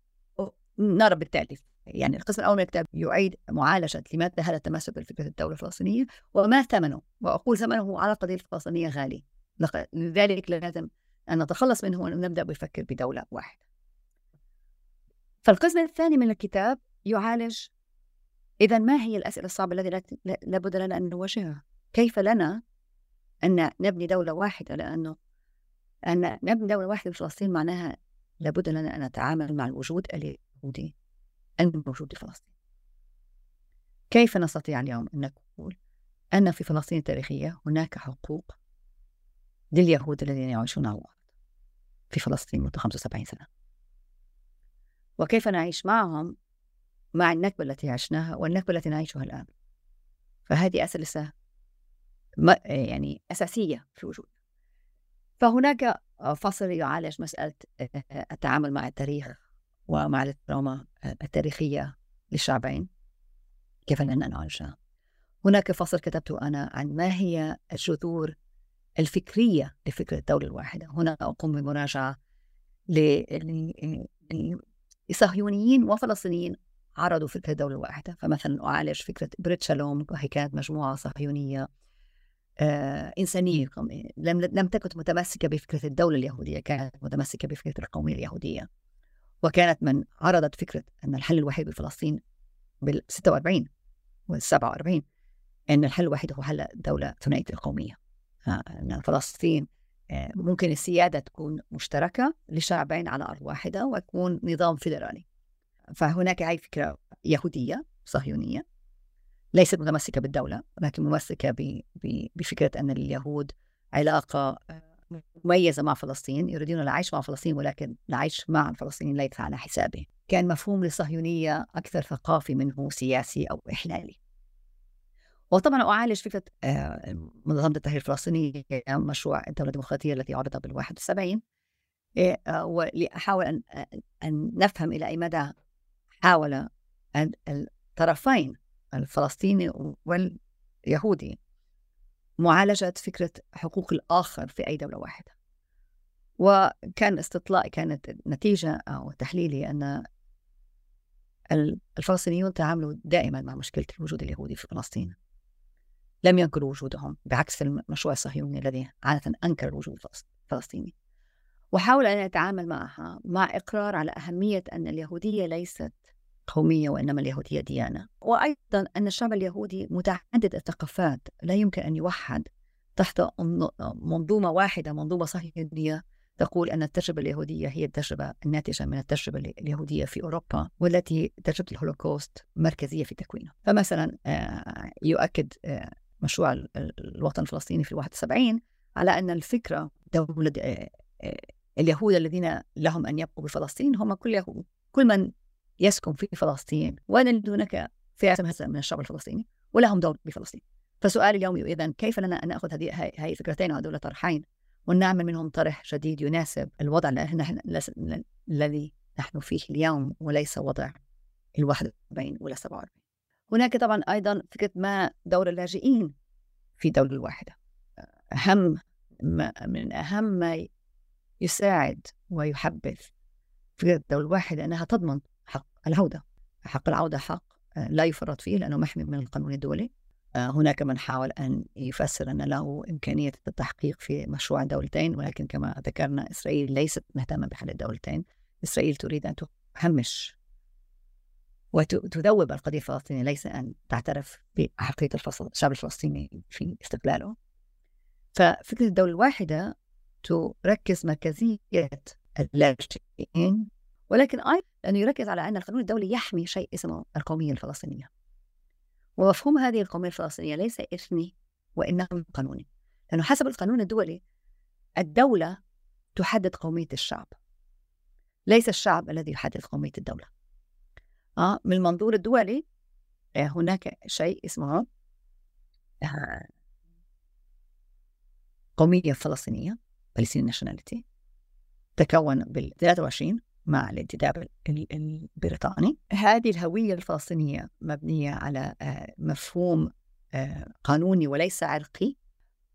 نرى بالتالي يعني القسم الأول من الكتاب يعيد معالجة لماذا هذا التمسك بفكرة الدولة الفلسطينية وما ثمنه وأقول ثمنه على القضية الفلسطينية غالي. لذلك لازم أن نتخلص منه ونبدأ بفكر بدولة واحدة. فالقسم الثاني من الكتاب يعالج إذا ما هي الأسئلة الصعبة التي لابد لنا أن نواجهها؟ كيف لنا أن نبني دولة واحدة؟ لأنه أن نبني دولة واحدة في فلسطين معناها لابد لنا أن نتعامل مع الوجود اليهودي الموجود في فلسطين. كيف نستطيع اليوم أن نقول أن في فلسطين التاريخية هناك حقوق لليهود الذين يعيشون على الأرض في فلسطين منذ 75 سنة؟ وكيف نعيش معهم مع النكبة التي عشناها والنكبة التي نعيشها الآن. فهذه أسئلة يعني أساسية في وجود فهناك فصل يعالج مسألة التعامل مع التاريخ ومع التراما التاريخية للشعبين كيف أن نعالجها. هناك فصل كتبته أنا عن ما هي الجذور الفكرية لفكرة الدولة الواحدة. هنا أقوم بمراجعة لصهيونيين وفلسطينيين عرضوا فكرة الدولة الواحدة فمثلا أعالج فكرة بريت شالوم وهي كانت مجموعة صهيونية آه إنسانية لم لم تكن متمسكة بفكرة الدولة اليهودية كانت متمسكة بفكرة القومية اليهودية. وكانت من عرضت فكرة أن الحل الوحيد بفلسطين بال 46 وال 47 أن الحل الوحيد هو حل دولة ثنائية القومية. آه، أن فلسطين آه، ممكن السيادة تكون مشتركة لشعبين على أرض واحدة ويكون نظام فيدرالي. فهناك هاي فكرة يهودية صهيونية ليست متمسكة بالدولة ولكن ممسكة بفكرة أن اليهود علاقة آه، مميزة مع فلسطين يريدون العيش مع فلسطين ولكن العيش مع الفلسطينيين ليس على حسابه. كان مفهوم للصهيونية أكثر ثقافي منه سياسي أو إحلالي. وطبعا أعالج فكرة آه، منظمة التحرير الفلسطيني مشروع الدولة الديمقراطية التي عرض بال 71 إيه، آه، ولأحاول أن أن نفهم إلى أي مدى حاول الطرفين الفلسطيني واليهودي معالجة فكرة حقوق الآخر في أي دولة واحدة. وكان استطلاع كانت نتيجة أو تحليلي أن الفلسطينيون تعاملوا دائما مع مشكلة الوجود اليهودي في فلسطين. لم ينكروا وجودهم بعكس المشروع الصهيوني الذي عادة أنكر الوجود الفلسطيني وحاول أن يتعامل معها مع إقرار على أهمية أن اليهودية ليست قومية وإنما اليهودية ديانة. وأيضا أن الشعب اليهودي متعدد الثقافات لا يمكن أن يوحد تحت منظومة واحدة منظومة صهيونية. تقول أن التجربة اليهودية هي التجربة الناتجة من التجربة اليهودية في أوروبا والتي تجربة الهولوكوست مركزية في تكوينها. فمثلا آه، يؤكد آه، مشروع الوطن الفلسطيني في 71 على أن الفكرة دولة آه، اليهود الذين لهم أن يبقوا بفلسطين هم كل يهود كل من يسكن في فلسطين وأن هناك فئة من الشعب الفلسطيني ولهم دور بفلسطين. فسؤالي اليوم إذا كيف لنا أن نأخذ هذه هذه الفكرتين دولة طرحين ونعمل منهم طرح جديد يناسب الوضع الذي نحن فيه اليوم وليس وضع ال 41 ولا 47 هناك طبعا أيضا فكرة ما دور اللاجئين في الدولة الواحدة. أهم من أهم ما يساعد ويحبذ. فكرة الدولة الواحدة أنها تضمن حق العودة حق العودة حق آه، لا يفرط فيه لأنه محمي من القانون الدولي. آه، هناك من حاول أن يفسر أن له إمكانية التحقيق في مشروع دولتين ولكن كما ذكرنا إسرائيل ليست مهتمة بحل الدولتين. إسرائيل تريد أن تهمش وتذوب القضية الفلسطينية ليس أن تعترف بحقيقة الشعب الفلسطيني في استقلاله. ففكرة الدولة الواحدة تركز مركزية اللاجئين ولكن أيضا أنه يركز على أن القانون الدولي يحمي شيء اسمه القومية الفلسطينية. ومفهوم هذه القومية الفلسطينية ليس إثني وإنما قانوني لأنه حسب القانون الدولي الدولة تحدد قومية الشعب. ليس الشعب الذي يحدد قومية الدولة. آه من المنظور الدولي آه، هناك شيء اسمه آه، قومية فلسطينية. فلسطيني ناشوناليتي تكون بال 23 مع الانتداب البريطاني. هذه الهوية الفلسطينية مبنية على آه، مفهوم آه، قانوني وليس عرقي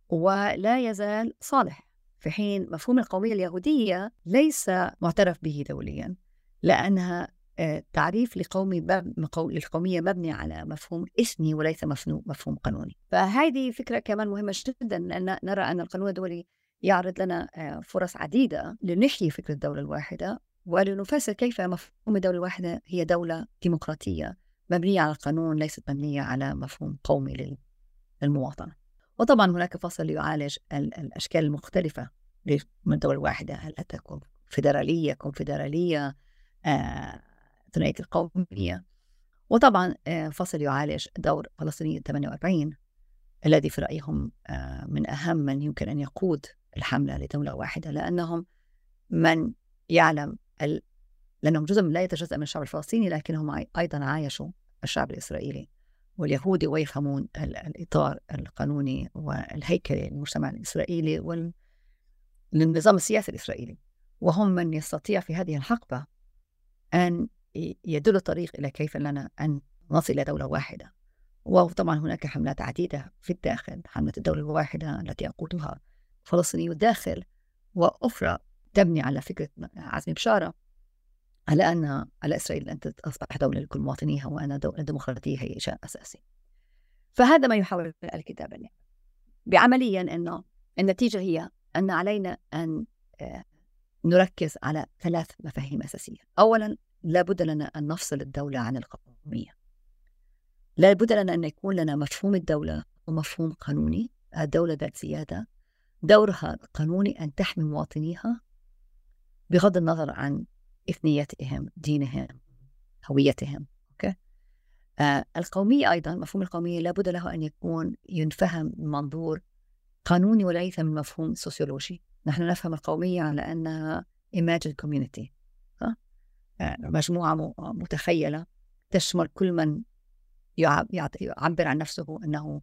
ولا يزال صالح. في حين مفهوم القومية اليهودية ليس معترف به دوليا لأنها آه، تعريف لقومي للقومية مبني على مفهوم إثني وليس مفهوم قانوني. فهذه فكرة كمان مهمة جدا لأن نرى أن القانون الدولي يعرض لنا فرص عديدة لنحيي فكرة الدولة الواحدة ولنفسر كيف مفهوم الدولة الواحدة هي دولة ديمقراطية مبنية على القانون ليست مبنية على مفهوم قومي للمواطنة. وطبعا هناك فصل يعالج الأشكال المختلفة من الدولة الواحدة. هل تكون فيدرالية كونفدرالية آه، ثنائية القومية. وطبعا آه، فصل يعالج دور فلسطينية 48 الذي في رأيهم آه، من أهم من يمكن أن يقود الحملة لدولة واحدة لأنهم من يعلم ال... لأنهم جزء لا يتجزأ من الشعب الفلسطيني لكنهم أيضا عايشوا الشعب الإسرائيلي واليهودي ويفهمون الإطار القانوني والهيكل المجتمع الإسرائيلي والنظام السياسي الإسرائيلي. وهم من يستطيع في هذه الحقبة أن يدل الطريق إلى كيف لنا أن نصل إلى دولة واحدة. وطبعا هناك حملات عديدة في الداخل حملة الدولة الواحدة التي يقودها فلسطيني الداخل وأخرى تبني على فكرة عزمي بشارة على أن على إسرائيل أن تصبح دولة لكل مواطنيها وأن الديمقراطية هي شيء أساسي. فهذا ما يحاول الكتاب يعني. بعمليا أنه النتيجة هي أن علينا أن آه، نركز على ثلاث مفاهيم أساسية. أولا لابد لنا أن نفصل الدولة عن القومية. لابد لنا أن يكون لنا مفهوم الدولة ومفهوم قانوني. الدولة ذات سيادة دورها القانوني أن تحمي مواطنيها بغض النظر عن إثنيتهم دينهم هويتهم أوكي؟ آه القومية أيضا مفهوم القومية لابد له أن يكون ينفهم من منظور قانوني وليس من مفهوم سوسيولوجي. نحن نفهم القومية على أنها imagined community آه مجموعة متخيلة تشمل كل من يعبر عن نفسه أنه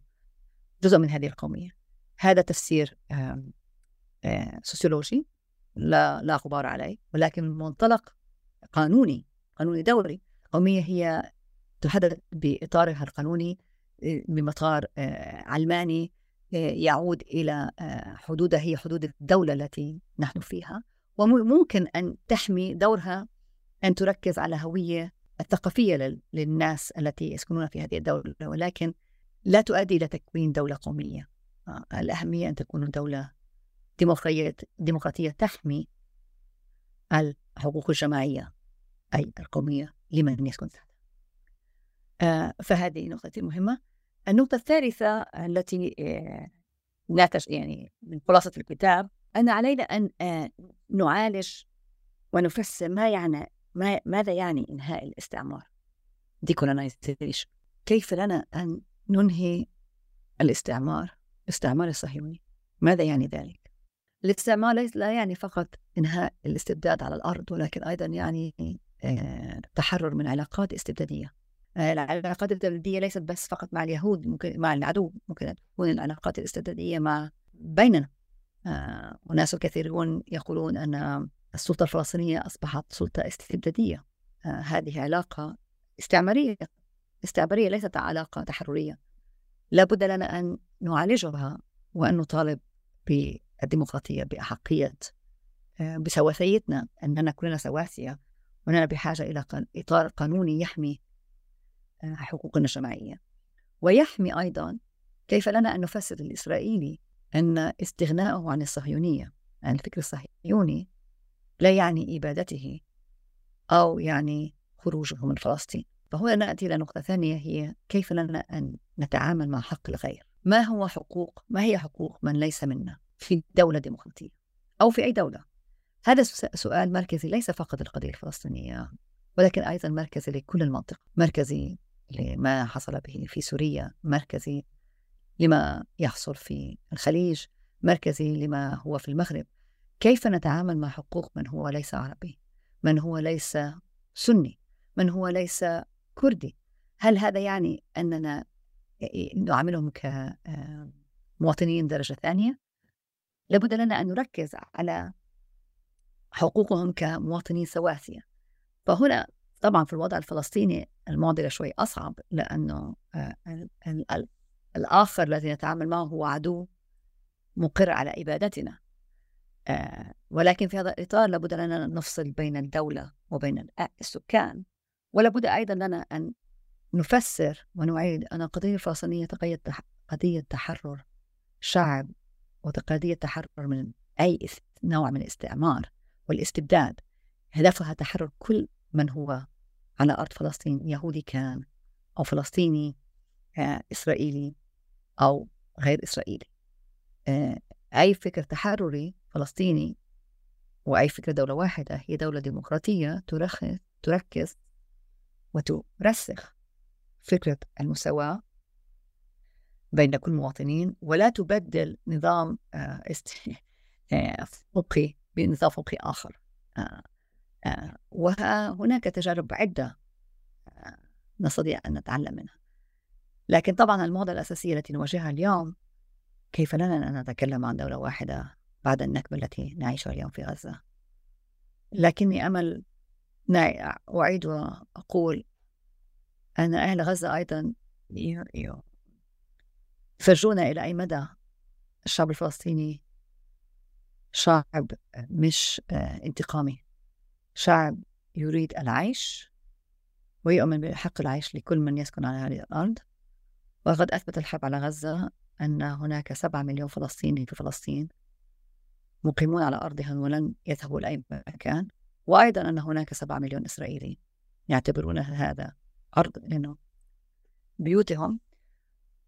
جزء من هذه القومية. هذا تفسير سوسيولوجي. لا لا غبار عليه ولكن من منطلق قانوني قانوني دولي القومية هي تحدد بإطارها القانوني بمطار علماني يعود إلى حدودها هي حدود الدولة التي نحن فيها. وممكن أن تحمي دورها أن تركز على هوية الثقافية للناس التي يسكنون في هذه الدولة ولكن لا تؤدي إلى تكوين دولة قومية. آه، الأهمية أن تكون دولة ديمقراطية, ديمقراطية تحمي الحقوق الجماعية أي القومية لمن يسكن تحتها. آه، فهذه نقطة مهمة النقطة الثالثة التي آه، ناتج يعني من خلاصة الكتاب أن علينا أن نعالج ونفسر ما يعني ما ماذا يعني إنهاء الاستعمار؟ decolonization كيف لنا أن ننهي الاستعمار؟ الاستعمار الصهيوني. ماذا يعني ذلك؟ الاستعمار لا يعني فقط إنهاء الاستبداد على الأرض ولكن أيضا يعني آه، تحرر من علاقات استبدادية. آه، العلاقات الاستبدادية ليست بس فقط مع اليهود ممكن مع العدو ممكن تكون العلاقات الاستبدادية مع بيننا. آه، وناس كثيرون يقولون أن السلطة الفلسطينية أصبحت سلطة استبدادية. آه هذه علاقة استعمارية. استعمارية ليست علاقة تحررية. لابد لنا أن نعالجها وأن نطالب بالديمقراطية بأحقية آه بسواسيتنا. أننا كلنا سواسية وأننا بحاجة إلى إطار قانوني يحمي آه حقوقنا الجماعية. ويحمي أيضا كيف لنا أن نفسر الإسرائيلي أن استغناءه عن الصهيونية. عن الفكر الصهيوني لا يعني إبادته أو يعني خروجه من فلسطين. فهنا نأتي إلى نقطة ثانية هي كيف لنا أن نتعامل مع حق الغير؟ ما هو حقوق ما هي حقوق من ليس منا في دولة ديمقراطية أو في أي دولة؟ هذا سؤال مركزي ليس فقط القضية الفلسطينية ولكن أيضا مركزي لكل المنطقة مركزي لما حصل به في سوريا مركزي لما يحصل في الخليج مركزي لما هو في المغرب. كيف نتعامل مع حقوق من هو ليس عربي من هو ليس سني من هو ليس كردي. هل هذا يعني أننا نعاملهم كمواطنين درجة ثانية؟ لابد لنا أن نركز على حقوقهم كمواطنين سواسية. فهنا طبعا في الوضع الفلسطيني المعضلة شوي أصعب لأنه الآخر الذي نتعامل معه هو عدو مقر على إبادتنا. آه، ولكن في هذا الإطار لابد لنا أن نفصل بين الدولة وبين السكان. ولابد أيضا لنا أن نفسر ونعيد. أن القضية الفلسطينية قضية تحرر شعب وقضية تحرر من أي نوع من الاستعمار والاستبداد. هدفها تحرر كل من هو على أرض فلسطين يهودي كان أو فلسطيني آه، إسرائيلي أو غير إسرائيلي. آه، أي فكر تحرري فلسطيني وأي فكرة دولة واحدة هي دولة ديمقراطية تركز وترسخ فكرة المساواة بين كل المواطنين ولا تبدل نظام آه، [LAUGHS] آه، فقهي بنظام فقهي آخر. آه، وهناك تجارب عدة نستطيع أن نتعلم منها. لكن طبعا المعضلة الأساسية التي نواجهها اليوم كيف لنا أن نتكلم عن دولة واحدة بعد النكبة التي نعيشها اليوم في غزة؟ لكني أمل أعيد وأقول أن أهل غزة أيضا يفرجون إلى أي مدى الشعب الفلسطيني شعب مش آه، انتقامي. شعب يريد العيش ويؤمن بحق العيش لكل من يسكن على هذه الأرض. وقد أثبت الحرب على غزة أن هناك سبعة مليون فلسطيني في فلسطين مقيمون على أرضهم ولن يذهبوا لأي مكان. وأيضا أن هناك سبعة مليون إسرائيلي يعتبرون هذا أرض لأنه بيوتهم.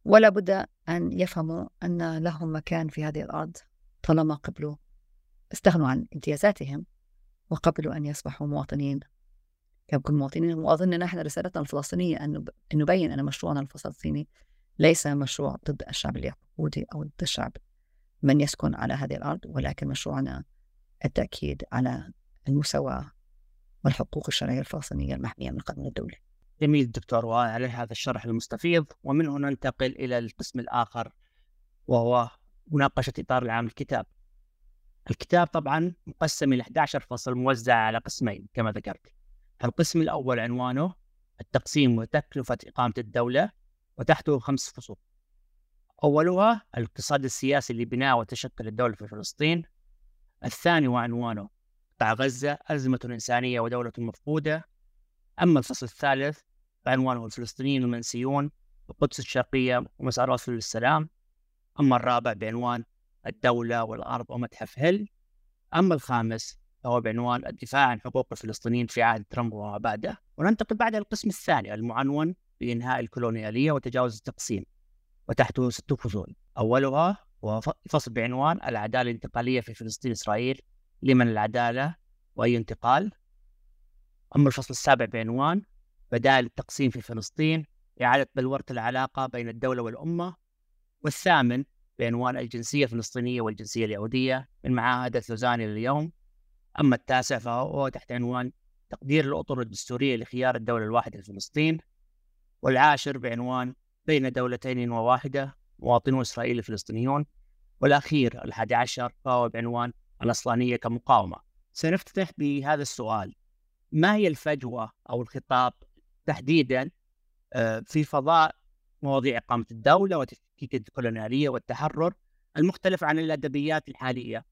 ولا بد أن يفهموا أن لهم مكان في هذه الأرض طالما قبلوا استغنوا عن امتيازاتهم وقبلوا أن يصبحوا مواطنين. كل مواطنين وأظن نحن رسالتنا الفلسطينية أن نبين أن مشروعنا الفلسطيني ليس مشروع ضد الشعب اليهودي أو ضد الشعب من يسكن على هذه الأرض ولكن مشروعنا التأكيد على المساواة والحقوق الشرعية الفلسطينية المحمية من القانون الدولي
جميل دكتور وعلى هذا الشرح المستفيض ومنه ننتقل إلى القسم الآخر وهو مناقشة إطار العام الكتاب. الكتاب طبعا مقسم إلى 11 فصل موزع على قسمين كما ذكرت. القسم الأول عنوانه التقسيم وتكلفة إقامة الدولة وتحته خمس فصول. أولها الاقتصاد السياسي لبناء وتشكل الدولة في فلسطين. الثاني وعنوانه قطاع غزة أزمة إنسانية ودولة مفقودة. أما الفصل الثالث بعنوانه الفلسطينيين المنسيون القدس الشرقية ومسار رسول السلام. أما الرابع بعنوان الدولة والأرض ومتحف هيل أما الخامس فهو بعنوان الدفاع عن حقوق الفلسطينيين في عهد ترامب وما بعده وننتقل بعد القسم الثاني المعنون بإنهاء الكولونيالية وتجاوز التقسيم. وتحته ست فصول. أولها هو فصل بعنوان العدالة الانتقالية في فلسطين إسرائيل. لمن العدالة وأي انتقال. أما الفصل السابع بعنوان بدائل التقسيم في فلسطين إعادة بلورة العلاقة بين الدولة والأمة. والثامن بعنوان الجنسية الفلسطينية والجنسية اليهودية من معاهدة لوزاني لليوم. أما التاسع فهو تحت عنوان تقدير الأطر الدستورية لخيار الدولة الواحدة لفلسطين والعاشر بعنوان بين دولتين وواحدة مواطنو إسرائيل الفلسطينيون والأخير الحادي عشر فهو بعنوان الأصلانية كمقاومة. سنفتتح بهذا السؤال. ما هي الفجوة أو الخطاب تحديدا آه، في فضاء مواضيع إقامة الدولة وتفكيك الكولونيالية والتحرر المختلف عن الأدبيات الحالية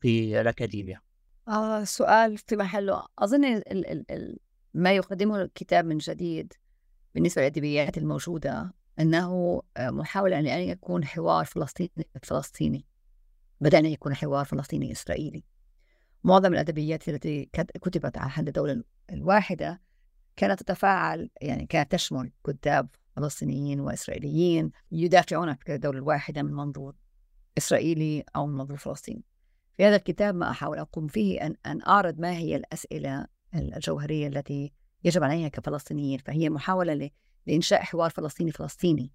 في الأكاديمية؟
آه سؤال في محله أظن ال ال ال ما يقدمه الكتاب من جديد بالنسبة للأدبيات الموجودة أنه آه، محاولة أن يكون حوار فلسطيني فلسطيني. بدأ أن يكون حوار فلسطيني إسرائيلي. معظم الأدبيات التي كتبت على حد الدولة الواحدة كانت تتفاعل يعني كانت تشمل كتاب فلسطينيين وإسرائيليين يدافعون عن فكرة الدولة الواحدة من منظور إسرائيلي أو من منظور فلسطيني. في هذا الكتاب ما أحاول أقوم فيه أن, أن أعرض ما هي الأسئلة الجوهرية التي يجب عليها كفلسطينيين. فهي محاولة لإنشاء حوار فلسطيني فلسطيني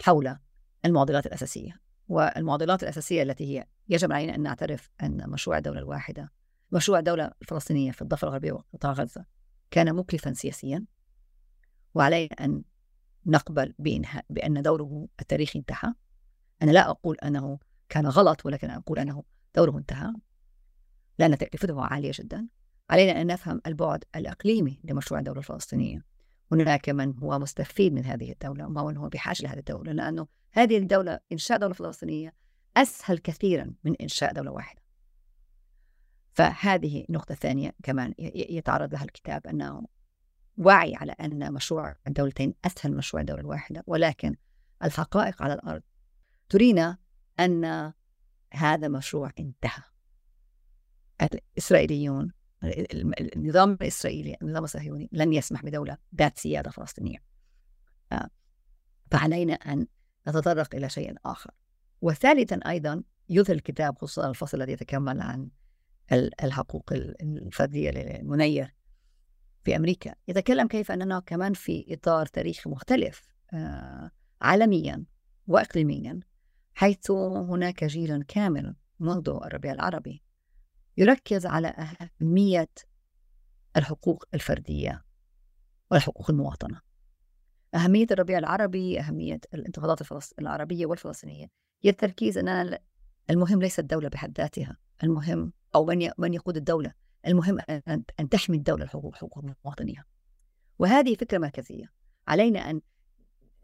حول المعضلات الأساسية. والمعضلات الأساسية التي هي يجب علينا أن نعترف أن مشروع الدولة الواحدة مشروع الدولة الفلسطينية في الضفة الغربية وقطاع غزة كان مكلفا سياسيا وعلينا أن نقبل بإنهاء بأن دوره التاريخي انتهى. أنا لا أقول أنه كان غلط ولكن أقول أنه دوره انتهى. لأن تكلفته عالية جدا. علينا أن نفهم البعد الإقليمي لمشروع الدولة الفلسطينية. هناك من هو مستفيد من هذه الدولة ومن هو بحاجة لهذه الدولة لأنه هذه الدولة إنشاء دولة فلسطينية أسهل كثيرا من إنشاء دولة واحدة. فهذه نقطة ثانية كمان يتعرض لها الكتاب أنه وعي على أن مشروع الدولتين أسهل مشروع الدولة الواحدة ولكن الحقائق على الأرض ترينا أن هذا مشروع انتهى. الإسرائيليون النظام الإسرائيلي النظام الصهيوني لن يسمح بدولة ذات سيادة فلسطينية. فعلينا أن نتطرق إلى شيء آخر. وثالثا أيضا يظهر الكتاب خصوصا الفصل الذي يتكمل عن الحقوق الفردية للمنير في أمريكا. يتكلم كيف أننا كمان في إطار تاريخي مختلف آه، عالميا وإقليميا حيث هناك جيل كامل منذ الربيع العربي. يركز على أهمية الحقوق الفردية والحقوق المواطنة. أهمية الربيع العربي أهمية الانتفاضات. العربية والفلسطينية. هي التركيز أن المهم ليس الدولة بحد ذاتها. المهم أو من. من يقود الدولة. المهم أن تحمي الدولة الحقوق حقوق مواطنيها وهذه فكرة مركزية. علينا أن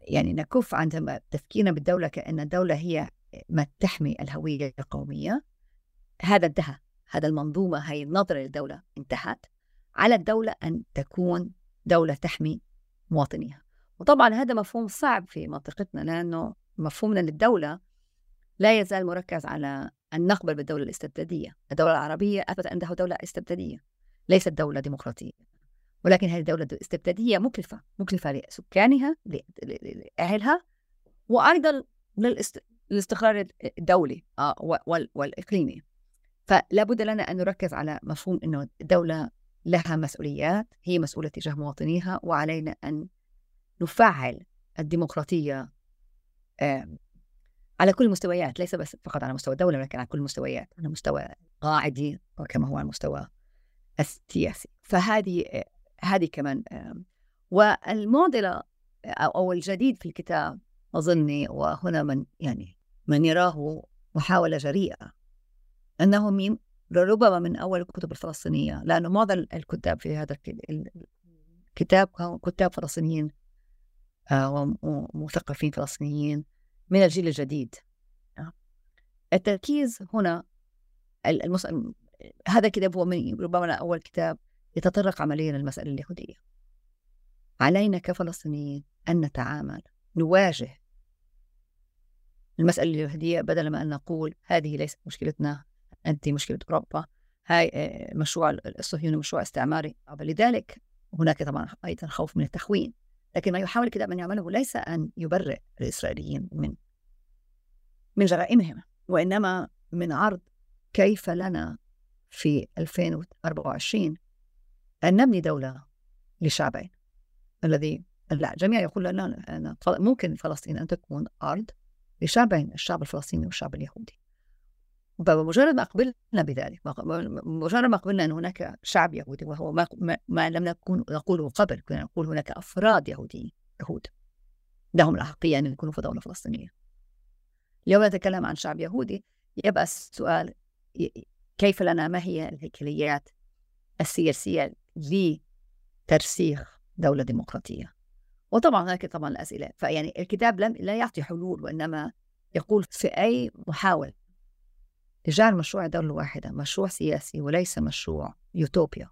يعني نكف عن تفكيرنا بالدولة كأن الدولة هي ما تحمي الهوية القومية. هذا انتهى. هذا المنظومة هي النظرة للدولة انتهت على الدولة أن تكون دولة تحمي مواطنيها. وطبعا هذا مفهوم صعب في منطقتنا لأنه مفهومنا للدولة لا يزال مركز على أن نقبل بالدولة الاستبدادية. الدولة العربية أثبت أنها دولة استبدادية ليست دولة ديمقراطية. ولكن هذه الدولة الاستبدادية مكلفة مكلفة لسكانها لأهلها وأيضا للاستقرار الدولي آه، والإقليمي. فلا بد لنا أن نركز على مفهوم أنه الدولة لها مسؤوليات هي مسؤولة تجاه مواطنيها وعلينا أن نفعل الديمقراطية على كل المستويات ليس بس فقط على مستوى الدولة ولكن على كل المستويات على مستوى قاعدي وكما هو على المستوى السياسي. فهذه هذه كمان والمعضلة أو الجديد في الكتاب أظني وهنا من يعني من يراه محاولة جريئة أنه من ربما من أول الكتب الفلسطينية لأنه معظم الكتاب في هذا الكتاب كتاب فلسطينيين آه، ومثقفين فلسطينيين من الجيل الجديد آه. التركيز هنا المس... هذا الكتاب هو من ربما أول كتاب يتطرق عمليا للمسألة اليهودية علينا كفلسطينيين أن نتعامل نواجه المسألة اليهودية بدل ما أن نقول هذه ليست مشكلتنا أنت مشكلة أوروبا هاي آه، مشروع الصهيوني مشروع استعماري. لذلك هناك طبعا أيضا خوف من التخوين. لكن ما يحاول الكتاب أن يعمله ليس أن يبرئ الإسرائيليين من من جرائمهم وإنما من عرض كيف لنا في 2024 أن نبني دولة لشعبين. الذي لا الجميع يقول لنا ممكن فلسطين أن تكون أرض لشعبين الشعب الفلسطيني والشعب اليهودي. بمجرد ما قبلنا بذلك مجرد ما قبلنا أن هناك شعب يهودي وهو ما, ما لم نكن نقوله قبل كنا نقول هناك أفراد يهوديين يهود. لهم الأحقية أن يكونوا في دولة فلسطينية. اليوم نتكلم عن شعب يهودي. يبقى السؤال كيف لنا ما هي الهيكليات السياسية لترسيخ دولة ديمقراطية؟ وطبعا هناك طبعا الأسئلة. فيعني الكتاب لم لا يعطي حلول وإنما يقول في أي محاولة. لجعل مشروع دولة واحدة مشروع سياسي وليس مشروع يوتوبيا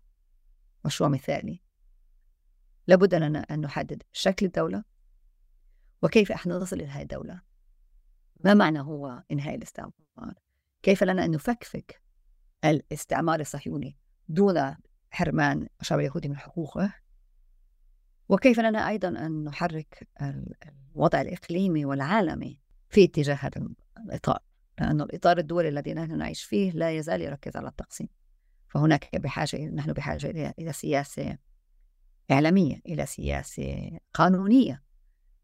مشروع مثالي. لابد لنا أن نحدد شكل الدولة وكيف إحنا نصل إلى هذه الدولة. ما معنى هو إنهاء الاستعمار؟ كيف لنا أن نفكفك الاستعمار الصهيوني دون حرمان الشعب اليهودي من حقوقه؟ وكيف لنا أيضا أن نحرك الوضع الإقليمي والعالمي في اتجاه هذا الإطار؟ لأن الإطار الدولي الذي نحن نعيش فيه لا يزال يركز على التقسيم. فهناك بحاجة نحن بحاجة إلى سياسة إعلامية إلى سياسة قانونية.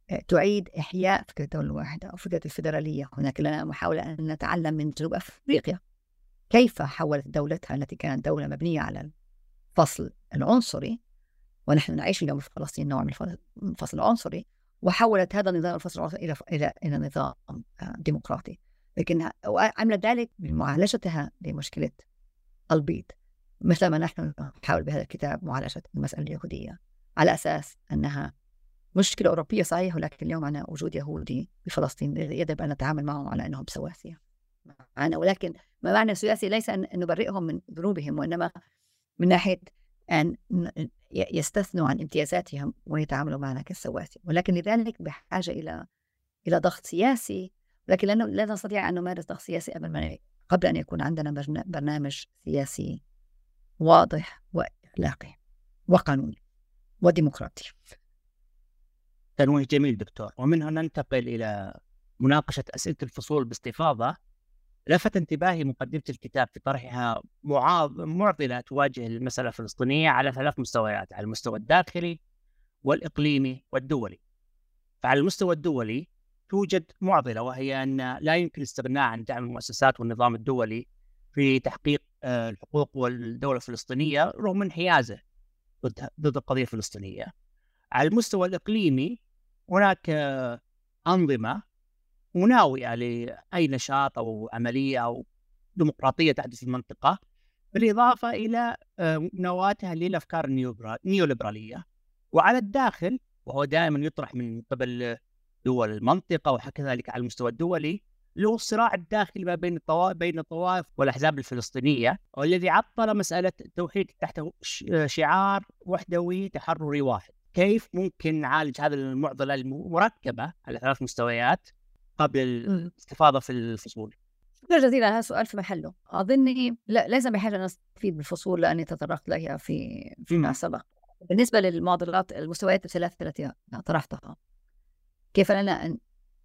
آه، تعيد إحياء فكرة الدولة الواحدة أو فكرة الفيدرالية. هناك لنا محاولة أن نتعلم من جنوب أفريقيا كيف حولت دولتها التي كانت دولة مبنية على الفصل العنصري. ونحن نعيش اليوم في فلسطين نوع من الفصل العنصري وحولت هذا النظام الفصل العنصري إلى إلى إلى نظام آه، ديمقراطي. لكن عملت ذلك بمعالجتها لمشكلة البيض. مثل ما نحن نحاول بهذا الكتاب معالجة المسألة اليهودية على أساس أنها مشكلة أوروبية صحيح ولكن اليوم عندنا وجود يهودي بفلسطين يجب أن نتعامل معهم على أنهم سواسية معنا ولكن ما معنى السياسي ليس أن نبرئهم من ذنوبهم وإنما من ناحية أن يستثنوا عن امتيازاتهم ويتعاملوا معنا كالسواسية. ولكن لذلك بحاجة إلى إلى ضغط سياسي لكن لأنه لا نستطيع أن نمارس ضغط سياسي قبل قبل أن يكون عندنا برنامج سياسي واضح وأخلاقي وقانوني وديمقراطي.
تنويه جميل دكتور. ومن هنا ننتقل إلى مناقشة أسئلة الفصول باستفاضة. لفت انتباهي مقدمة الكتاب في طرحها معضلة تواجه المسألة الفلسطينية على ثلاث مستويات على المستوى الداخلي والإقليمي والدولي. فعلى المستوى الدولي توجد معضلة وهي أن لا يمكن الاستغناء عن دعم المؤسسات والنظام الدولي في تحقيق آه، الحقوق والدولة الفلسطينية رغم انحيازه ضد ضد القضية الفلسطينية. على المستوى الإقليمي هناك أنظمة مناوئة لأي نشاط أو عملية أو ديمقراطية تحدث في المنطقة بالإضافة إلى نواتها للأفكار النيوليبرالية وعلى الداخل وهو دائما يطرح من قبل دول المنطقة وكذلك على المستوى الدولي اللي هو الصراع الداخلي ما بين الطوائف بين الطوائف والأحزاب الفلسطينية والذي عطل مسألة التوحيد تحت شعار وحدوي تحرري واحد. كيف ممكن نعالج هذه المعضلة المركبة على ثلاث مستويات قبل الاستفاضة في الفصول؟
شكرا جزيلا هذا سؤال في محله. أظني لا لازم بحاجة نستفيد بالفصول لأني تطرقت لها في فيما سبق. بالنسبة للمعضلات المستويات الثلاثة التي طرحتها. كيف لنا أن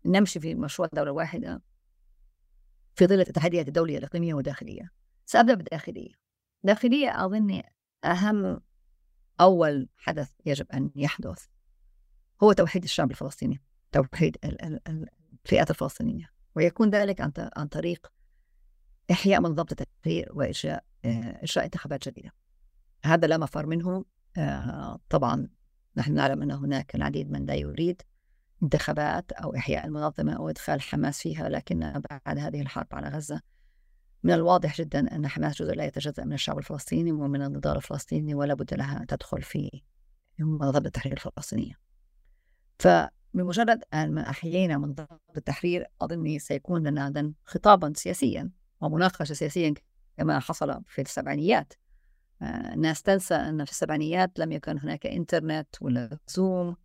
نمشي في مشروع دولة واحدة في ظل التحديات الدولية الإقليمية والداخلية سأبدأ بالداخلية داخلية أظن أهم أول حدث يجب أن يحدث هو توحيد الشعب الفلسطيني توحيد الفئات الفلسطينية ويكون ذلك عن طريق إحياء منظمة التحرير وإجراء آه، إجراء انتخابات جديدة. هذا لا مفر منه آه، طبعا نحن نعلم أن هناك العديد من لا يريد انتخابات أو إحياء المنظمة أو إدخال حماس فيها لكن بعد هذه الحرب على غزة من الواضح جدا أن حماس جزء لا يتجزأ من الشعب الفلسطيني ومن النضال الفلسطيني ولا بد لها أن تدخل في منظمة التحرير الفلسطينية. فبمجرد أن أحيينا منظمة التحرير أظن سيكون لنا خطابا سياسيا ومناقشة سياسيا كما حصل في السبعينيات. الناس تنسى أن في السبعينيات لم يكن هناك إنترنت ولا زوم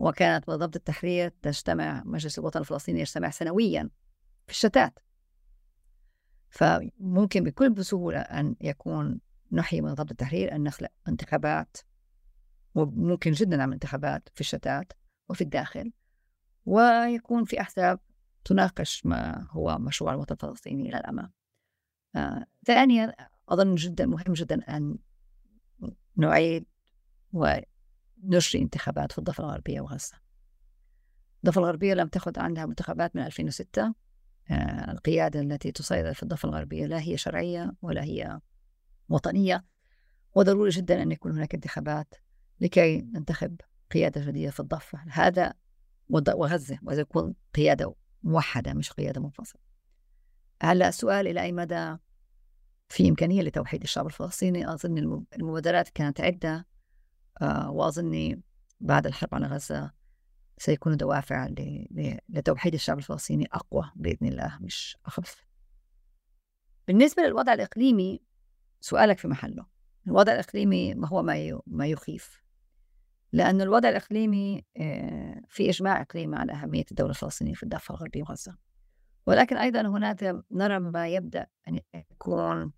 وكانت منظمة التحرير تجتمع مجلس الوطن الفلسطيني يجتمع سنويا في الشتات. فممكن بكل سهولة أن يكون نحيي منظمة التحرير أن نخلق انتخابات وممكن جدا نعمل انتخابات في الشتات وفي الداخل ويكون في أحزاب تناقش ما هو مشروع الوطن الفلسطيني إلى الأمام. آه، ثانيا أظن جدا مهم جدا أن نعيد ونجري انتخابات في الضفة الغربية وغزة. الضفة الغربية لم تأخذ عندها انتخابات من 2006 آه، القيادة التي تسيطر في الضفة الغربية لا هي شرعية ولا هي وطنية. وضروري جدا أن يكون هناك انتخابات لكي ننتخب قيادة جديدة في الضفة. هذا وغزة ويكون قيادة موحدة مش قيادة منفصلة. هلا السؤال إلى أي مدى في إمكانية لتوحيد الشعب الفلسطيني؟ أظن المبادرات كانت عدة. وأظني بعد الحرب على غزة سيكون دوافع لتوحيد الشعب الفلسطيني أقوى بإذن الله مش أخف. بالنسبة للوضع الإقليمي سؤالك في محله. الوضع الإقليمي ما هو ما يخيف؟ لأن الوضع الإقليمي آه، في إجماع إقليمي على أهمية الدولة الفلسطينية في الضفة الغربية وغزة. ولكن أيضا هناك نرى ما يبدأ أن يكون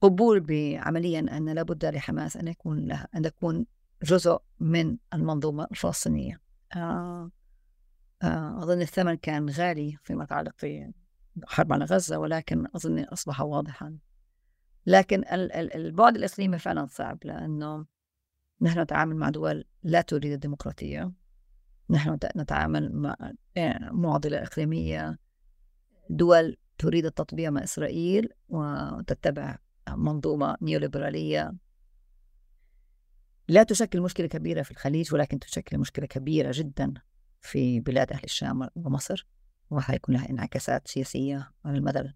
قبول بعمليا أن لابد لحماس أن يكون لها أن تكون جزء من المنظومة الفلسطينية. آه آه أظن الثمن كان غالي فيما يتعلق في الحرب على غزة ولكن أظن أصبح واضحا. لكن البعد الإقليمي فعلا صعب لأنه نحن نتعامل مع دول لا تريد الديمقراطية. نحن نتعامل مع آه، معضلة إقليمية. دول تريد التطبيع مع إسرائيل وتتبع منظومة نيوليبرالية لا تشكل مشكلة كبيرة في الخليج ولكن تشكل مشكلة كبيرة جدا في بلاد أهل الشام ومصر وحيكون لها انعكاسات سياسية على المدى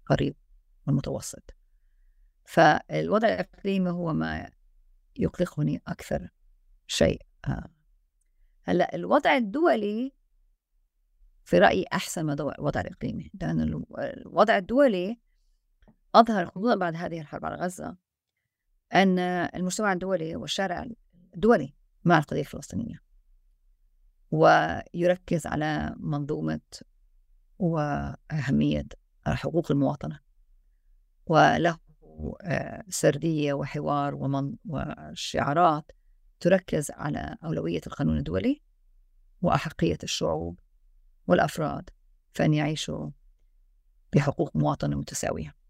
القريب والمتوسط فالوضع الإقليمي هو ما يقلقني أكثر شيء آه. هلأ الوضع الدولي في رأيي أحسن من الوضع الإقليمي لأن الوضع الدولي أظهر خصوصا بعد هذه الحرب على غزة أن المجتمع الدولي والشارع الدولي مع القضية الفلسطينية. ويركز على منظومة وأهمية حقوق المواطنة. وله آه، سردية وحوار ومن وشعارات تركز على أولوية القانون الدولي وأحقية الشعوب والأفراد فأن يعيشوا بحقوق مواطنة متساوية.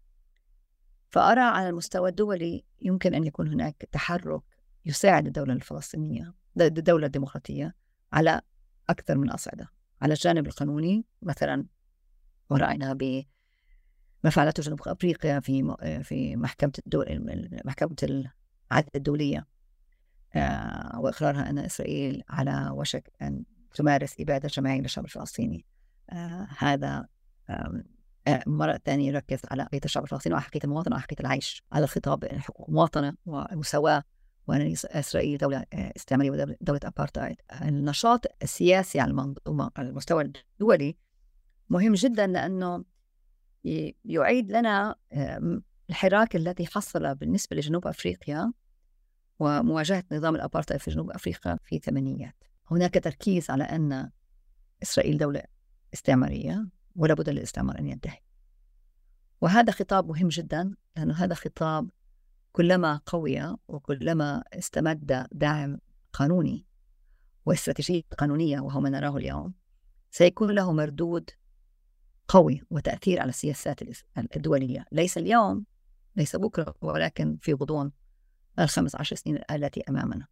فأرى على المستوى الدولي يمكن أن يكون هناك تحرك يساعد الدولة الفلسطينية الدولة الديمقراطية على أكثر من أصعدة. على الجانب القانوني مثلا ورأينا ب ما فعلته جنوب أفريقيا في في محكمة الدول محكمة العدل الدولية آه، وإقرارها أن إسرائيل على وشك أن تمارس إبادة جماعية للشعب الفلسطيني. آه، هذا مرة ثانية يركز على قضية الشعب الفلسطيني وحقية المواطنة وحقية العيش على الخطاب حقوق المواطنة والمساواة وأن إسرائيل دولة استعمارية ودولة أبارتايد النشاط السياسي على المنظومة على المستوى الدولي مهم جدا لأنه يعيد لنا الحراك الذي حصل بالنسبة لجنوب أفريقيا ومواجهة نظام الأبارتايد في جنوب أفريقيا في الثمانينيات. هناك تركيز على أن إسرائيل دولة استعمارية. ولا بد للاستعمار أن ينتهي. وهذا خطاب مهم جدا لأنه هذا خطاب كلما قوي وكلما استمد دعم قانوني واستراتيجية قانونية وهو ما نراه اليوم سيكون له مردود قوي وتأثير على السياسات الدولية. ليس اليوم ليس بكرة ولكن في غضون الخمس عشر سنين التي أمامنا.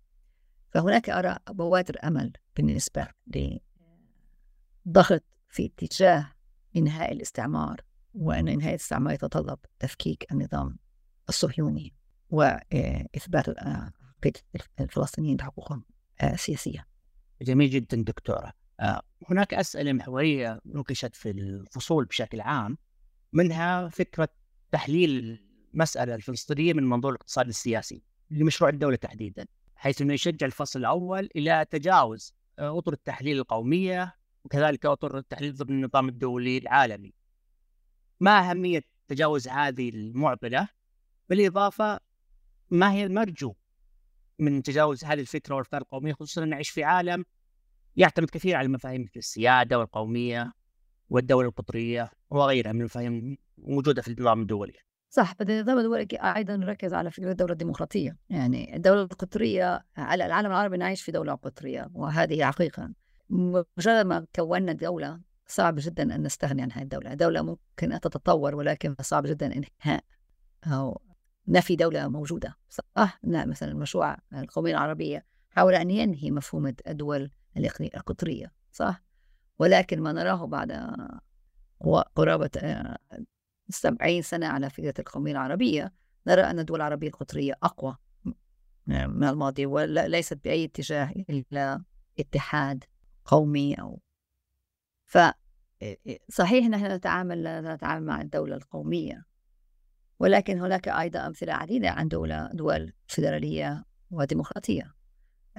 فهناك أرى بوادر أمل بالنسبة لضغط في اتجاه إنهاء الاستعمار وأن إنهاء الاستعمار يتطلب تفكيك النظام الصهيوني وإثبات الفلسطينيين بحقوقهم السياسية
جميل جدا دكتورة. آه، هناك أسئلة محورية نوقشت في الفصول بشكل عام منها فكرة تحليل المسألة الفلسطينية من منظور الاقتصاد السياسي لمشروع الدولة تحديدا حيث أنه يشجع الفصل الأول إلى تجاوز آه، أطر التحليل القومية وكذلك أطر التحليل ضمن النظام الدولي العالمي. ما أهمية تجاوز هذه المعضلة؟ بالإضافة ما هي المرجو من تجاوز هذه الفكرة والأفكار القومية خصوصا نعيش في عالم يعتمد كثير على المفاهيم مثل السيادة والقومية والدولة القطرية وغيرها من المفاهيم موجودة في النظام الدولي.
صح بس النظام الدولي أيضا نركز على فكرة الدولة الديمقراطية. يعني الدولة القطرية على العالم العربي نعيش في دولة قطرية وهذه حقيقة. مجرد ما كونا دولة صعب جدا أن نستغني عن هذه الدولة دولة ممكن تتطور ولكن صعب جدا إنهاء أو نفي دولة موجودة صح؟ لا مثلا المشروع القومية العربية حاول أن ينهي مفهوم الدول القطرية صح؟ ولكن ما نراه بعد قرابة آه، سبعين سنة على فكرة القومية العربية نرى أن الدول العربية القطرية أقوى من الماضي وليست بأي اتجاه إلى اتحاد قومي أو ف صحيح نحن نتعامل نتعامل مع الدولة القومية ولكن هناك أيضا أمثلة عديدة عن دولة دول فيدرالية وديمقراطية.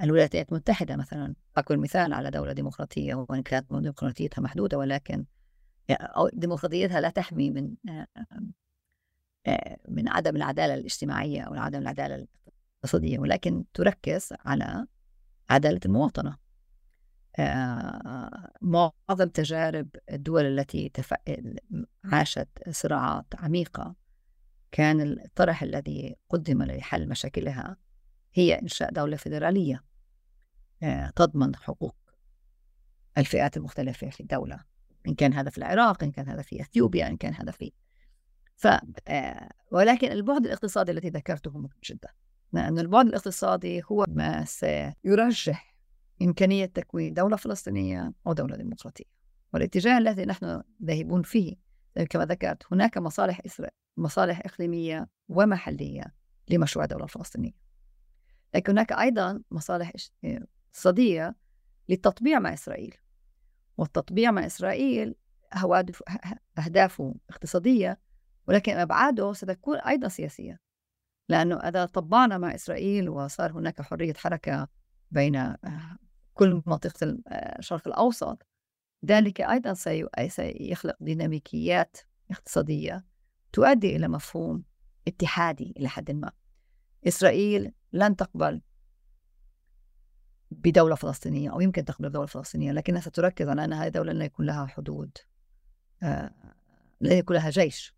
الولايات المتحدة مثلا أكون مثال على دولة ديمقراطية وإن كانت ديمقراطيتها محدودة ولكن ديمقراطيتها لا تحمي من من عدم العدالة الاجتماعية أو عدم العدالة الاقتصادية ولكن تركز على عدالة المواطنة. معظم تجارب الدول التي عاشت صراعات عميقة كان الطرح الذي قدم لحل مشاكلها هي إنشاء دولة فيدرالية آه، تضمن حقوق الفئات المختلفة في الدولة إن كان هذا في العراق إن كان هذا في أثيوبيا إن كان هذا في ف آه، ولكن البعد الاقتصادي الذي ذكرته مهم جدا لأن البعد الاقتصادي هو ما سيرجح إمكانية تكوين دولة فلسطينية أو دولة ديمقراطية. والاتجاه الذي نحن ذاهبون فيه كما ذكرت هناك مصالح إسرائيل مصالح إقليمية ومحلية لمشروع الدولة الفلسطينية لكن هناك أيضا مصالح اقتصادية للتطبيع مع إسرائيل. والتطبيع مع إسرائيل هو أهدافه اقتصادية ولكن أبعاده ستكون أيضا سياسية. لأنه إذا طبعنا مع إسرائيل وصار هناك حرية حركة بين كل منطقة الشرق الأوسط. ذلك أيضا سيخلق ديناميكيات اقتصادية تؤدي إلى مفهوم اتحادي إلى حد ما. إسرائيل لن تقبل بدولة فلسطينية أو يمكن تقبل بدولة فلسطينية لكنها ستركز على أن هذه الدولة لن يكون لها حدود آه، لن يكون لها جيش.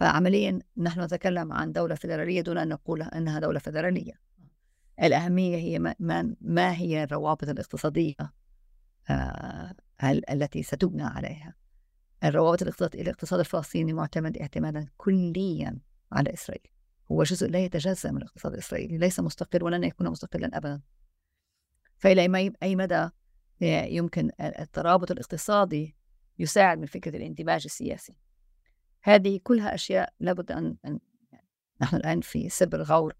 فعمليا نحن نتكلم عن دولة فيدرالية دون أن نقول أنها دولة فيدرالية. الأهمية هي ما, ما هي الروابط الاقتصادية آه، التي ستبنى عليها. الروابط الاقتصاد الفلسطيني معتمد اعتمادا كليا على إسرائيل. هو جزء لا يتجزأ من الاقتصاد الإسرائيلي ليس مستقل ولن يكون مستقلا أبدا. فإلى أي مدى يمكن الترابط الاقتصادي يساعد من فكرة الاندماج السياسي. هذه كلها أشياء لابد أن, أن نحن الآن في سبر غور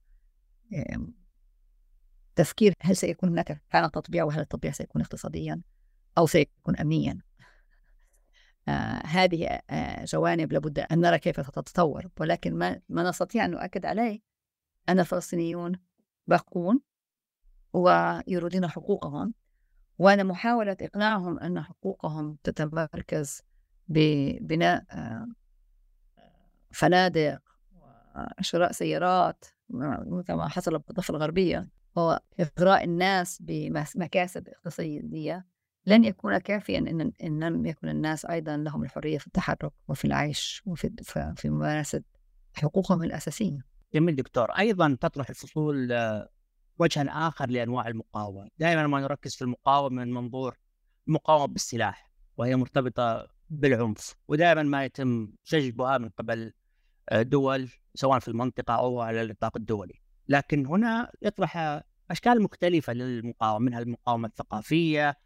تفكير هل سيكون هناك فعلا تطبيع وهل التطبيع سيكون اقتصاديا أو سيكون أمنيا؟ آه هذه آه جوانب لابد أن نرى كيف تتطور ولكن ما, ما نستطيع أن نؤكد عليه. أن الفلسطينيون باقون ويريدون حقوقهم وأنا محاولة إقناعهم أن حقوقهم تتمركز ببناء آه، فنادق وشراء سيارات كما حصل بالضفة الغربية. هو إغراء الناس بمكاسب إقتصادية لن يكون كافيا إن, إن لم يكن الناس أيضا لهم الحرية في التحرك وفي العيش وفي في ممارسة حقوقهم الأساسية.
جميل دكتور. أيضا تطرح الفصول آه، وجها آخر لأنواع المقاومة. دائما ما نركز في المقاومة من منظور المقاومة بالسلاح وهي مرتبطة بالعنف ودائما ما يتم جذبها من قبل آه، دول سواء في المنطقة أو على النطاق الدولي. لكن هنا يطرح أشكال مختلفة للمقاومة منها المقاومة الثقافية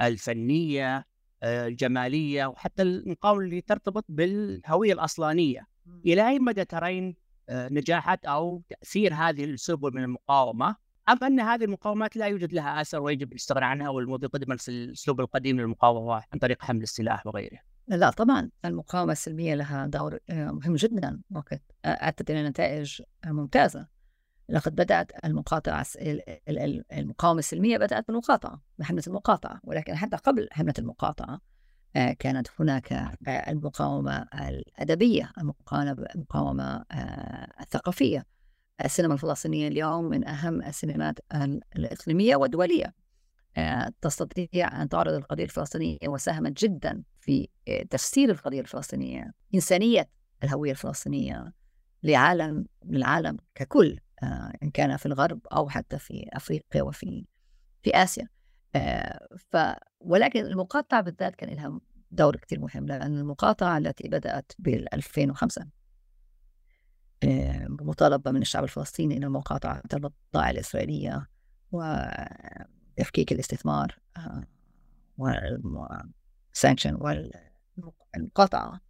الفنية آه، الجمالية وحتى المقاومة اللي ترتبط بالهوية الأصلانية. إلى أي مدى ترين آه، نجاحات أو تأثير هذه السبل من المقاومة؟ أم أن هذه المقاومات لا يوجد لها أثر ويجب الاستغناء عنها والموضوع قدما في الأسلوب القديم للمقاومة عن طريق حمل السلاح وغيره.
لا طبعا المقاومة السلمية لها دور آه، مهم جدا وقد أتت إلى نتائج ممتازة. لقد بدأت المقاطعة المقاومة السلمية بدأت بالمقاطعة بحملة المقاطعة ولكن حتى قبل حملة المقاطعة آه، كانت هناك آه، المقاومة الأدبية المقاومة الثقافية. السينما الفلسطينية اليوم من أهم السينمات الإقليمية والدولية. آه، تستطيع أن تعرض القضية الفلسطينية وساهمت جدا في آه، تفسير القضية الفلسطينية إنسانية الهوية الفلسطينية لعالم للعالم ككل. آه، إن كان في الغرب أو حتى في أفريقيا وفي في آسيا. ف ولكن المقاطعة بالذات كان لها دور كثير مهم لأن المقاطعة التي بدأت بال 2005 بمطالبة من الشعب الفلسطيني إلى مقاطعة البضائع الإسرائيلية وتفكيك الاستثمار آه، والسانكشن والمقاطعة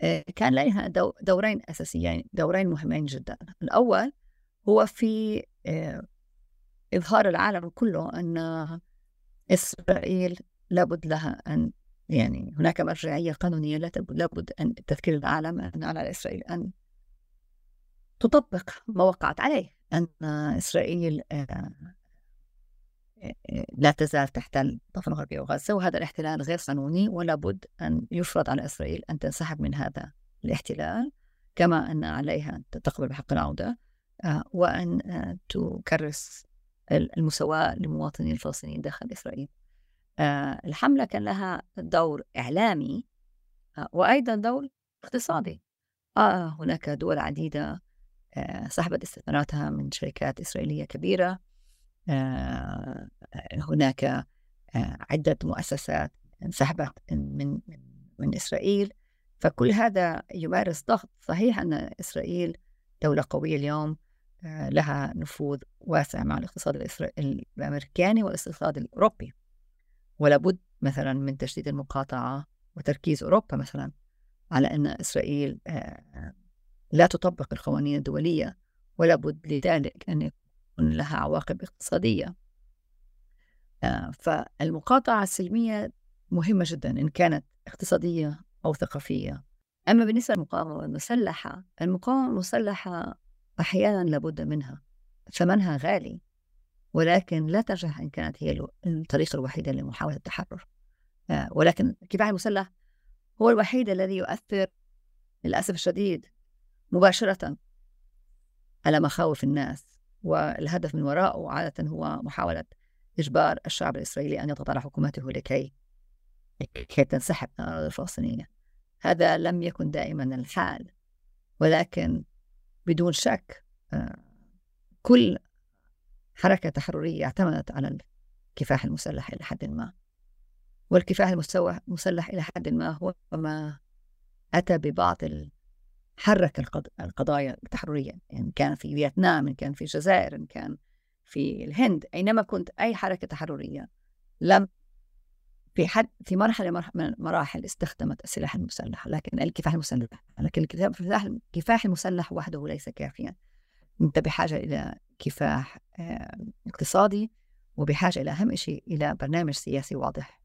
آه، كان لديها دورين أساسيين دورين مهمين جدا. الأول هو في آه، إظهار العالم كله أن إسرائيل لابد لها أن يعني هناك مرجعية قانونية لابد أن تذكير العالم أن على إسرائيل أن تطبق ما وقعت عليه أن إسرائيل آه، آه، لا تزال تحتل الضفة الغربية وغزة وهذا الاحتلال غير قانوني ولا بد أن يفرض على إسرائيل أن تنسحب من هذا الاحتلال كما أن عليها أن تقبل بحق العودة. وأن تكرس المساواة للمواطنين الفلسطينيين داخل إسرائيل. الحملة كان لها دور إعلامي وأيضا دور اقتصادي. آه هناك دول عديدة آه، سحبت استثماراتها من شركات إسرائيلية كبيرة. آه، هناك آه، عدة مؤسسات انسحبت من من إسرائيل. فكل هذا يمارس ضغط. صحيح أن إسرائيل دولة قوية اليوم لها نفوذ واسع مع الاقتصاد الأمريكاني والاقتصاد الأوروبي. ولا بد مثلا من تشديد المقاطعة وتركيز أوروبا مثلا على أن إسرائيل لا تطبق القوانين الدولية ولا بد لذلك أن يكون لها عواقب اقتصادية. آه، فالمقاطعة السلمية مهمة جدا إن كانت اقتصادية أو ثقافية. أما بالنسبة للمقاومة المسلحة المقاومة المسلحة أحيانا لابد منها ثمنها غالي ولكن لا تنجح إن كانت هي الطريقة الوحيدة لمحاولة التحرر. آه، ولكن الكفاح المسلح هو الوحيد الذي يؤثر للأسف الشديد مباشرة على مخاوف الناس والهدف من وراءه عادة هو محاولة إجبار الشعب الإسرائيلي أن يضغط على حكومته لكي لكي تنسحب من الأراضي الفلسطينية. هذا لم يكن دائما الحال ولكن بدون شك آه، كل حركة تحررية اعتمدت على الكفاح المسلح إلى حد ما. والكفاح المسلح إلى حد ما هو ما أتى ببعض حرك القضايا التحررية يعني كان في فيتنام إن كان في الجزائر إن كان في الهند أينما كنت أي حركة تحررية لم في حد في مرحلة من المراحل استخدمت السلاح المسلح لكن الكفاح المسلح لكن الكفاح المسلح وحده ليس كافيا. أنت بحاجة إلى كفاح آه، اقتصادي وبحاجة إلى أهم شيء إلى برنامج سياسي واضح.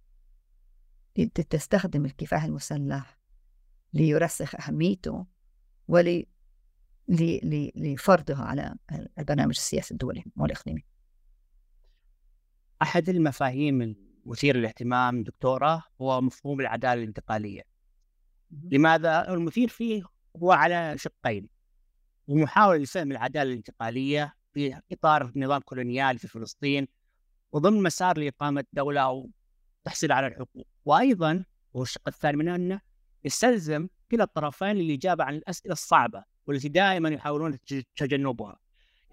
تستخدم الكفاح المسلح ليرسخ أهميته ول لفرضها على البرنامج السياسي الدولي والإقليمي.
أحد المفاهيم المثيرة للاهتمام دكتورة هو مفهوم العدالة الانتقالية. لماذا؟ المثير فيه هو على شقين ومحاولة لفهم العدالة الانتقالية في إطار نظام كولونيالي في فلسطين وضمن مسار لإقامة دولة وتحصيل على الحقوق. وأيضا وهو الشق الثاني منه أنه يستلزم كلا الطرفين الإجابة عن الأسئلة الصعبة والتي دائما يحاولون تجنبها.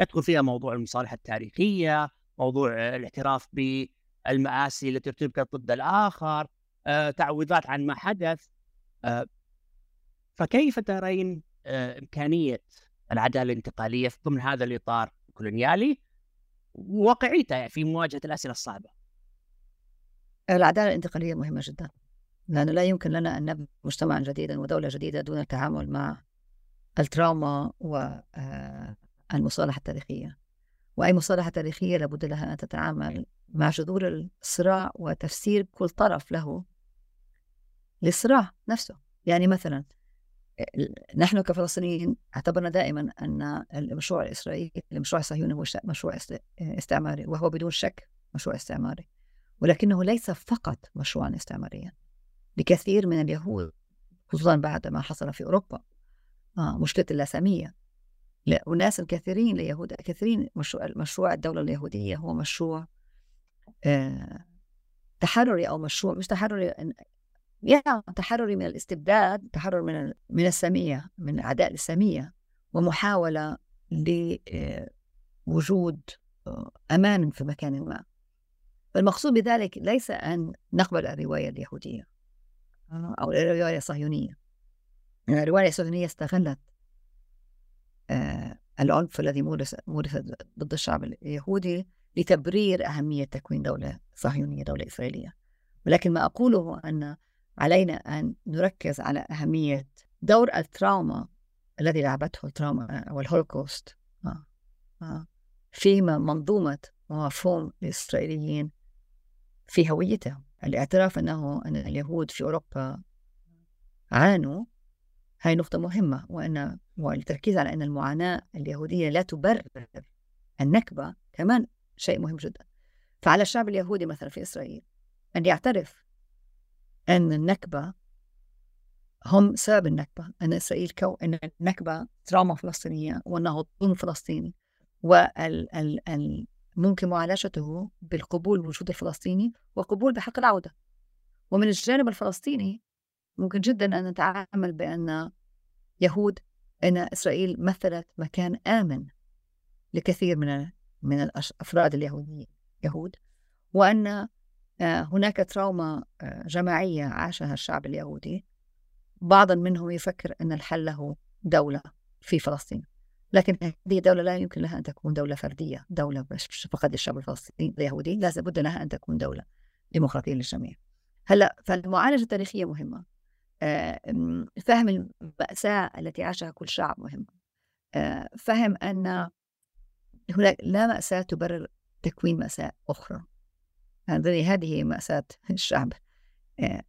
يدخل فيها موضوع المصالحة التاريخية موضوع الاعتراف بالمآسي التي ارتكبت ضد الآخر آه، تعويضات عن ما حدث آه، فكيف ترين آه، إمكانية العدالة الانتقالية ضمن هذا الإطار الكولونيالي وواقعيته في مواجهة الأسئلة الصعبة؟
العدالة الانتقالية مهمة جدا لأنه لا يمكن لنا أن نبني مجتمعا جديدا ودولة جديدة دون التعامل مع التراما والمصالحة التاريخية. وأي مصالحة تاريخية لابد لها أن تتعامل مع جذور الصراع وتفسير كل طرف له للصراع نفسه. يعني مثلا نحن كفلسطينيين اعتبرنا دائما أن المشروع الإسرائيلي المشروع الصهيوني هو مشروع استعماري وهو بدون شك مشروع استعماري. ولكنه ليس فقط مشروعا استعماريا. لكثير من اليهود خصوصا بعد ما حصل في أوروبا آه مشكلة اللاسامية وناس كثيرين اليهود كثيرين مشروع, مشروع الدولة اليهودية هو مشروع آه تحرري أو مشروع مش تحرري يعني تحرري من الاستبداد تحرر من من السامية من أعداء السامية ومحاولة لوجود آه، أمان في مكان ما. فالمقصود بذلك ليس أن نقبل الرواية اليهودية آه، أو الرواية الصهيونية. الرواية الصهيونية استغلت آه، العنف الذي مورس مورس ضد الشعب اليهودي لتبرير أهمية تكوين دولة صهيونية دولة إسرائيلية. ولكن ما أقوله أن علينا أن نركز على أهمية دور ال trauma الذي لعبته ال trauma أو الهولوكوست آه، في منظومة ومفهوم الإسرائيليين في هويتهم. الاعتراف أنه أن اليهود في أوروبا عانوا هاي نقطة مهمة وأن والتركيز على أن المعاناة اليهودية لا تبرر النكبة كمان شيء مهم جدا. فعلى الشعب اليهودي مثلا في إسرائيل أن يعترف أن النكبة هم سبب النكبة أن إسرائيل كو أن النكبة تراما فلسطينية وأنه ظلم فلسطيني وال ممكن معالجته بالقبول بوجود الفلسطيني وقبول بحق العودة. ومن الجانب الفلسطيني ممكن جدا أن نتعامل بأن يهود أن إسرائيل مثلت مكان آمن لكثير من من الأفراد اليهوديين يهود وأن آه، هناك تراوما آه، جماعية عاشها الشعب اليهودي. بعضا منهم يفكر أن الحل له دولة في فلسطين لكن هذه الدولة لا يمكن لها أن تكون دولة فردية دولة فقط للشعب الفلسطيني اليهودي. لازم بد لها أن تكون دولة ديمقراطية للجميع. هلأ فالمعالجة التاريخية مهمة. فهم المأساة التي عاشها كل شعب مهم. آه، فهم أن هناك لا مأساة تبرر تكوين مأساة أخرى. هذه مأساة الشعب. آه،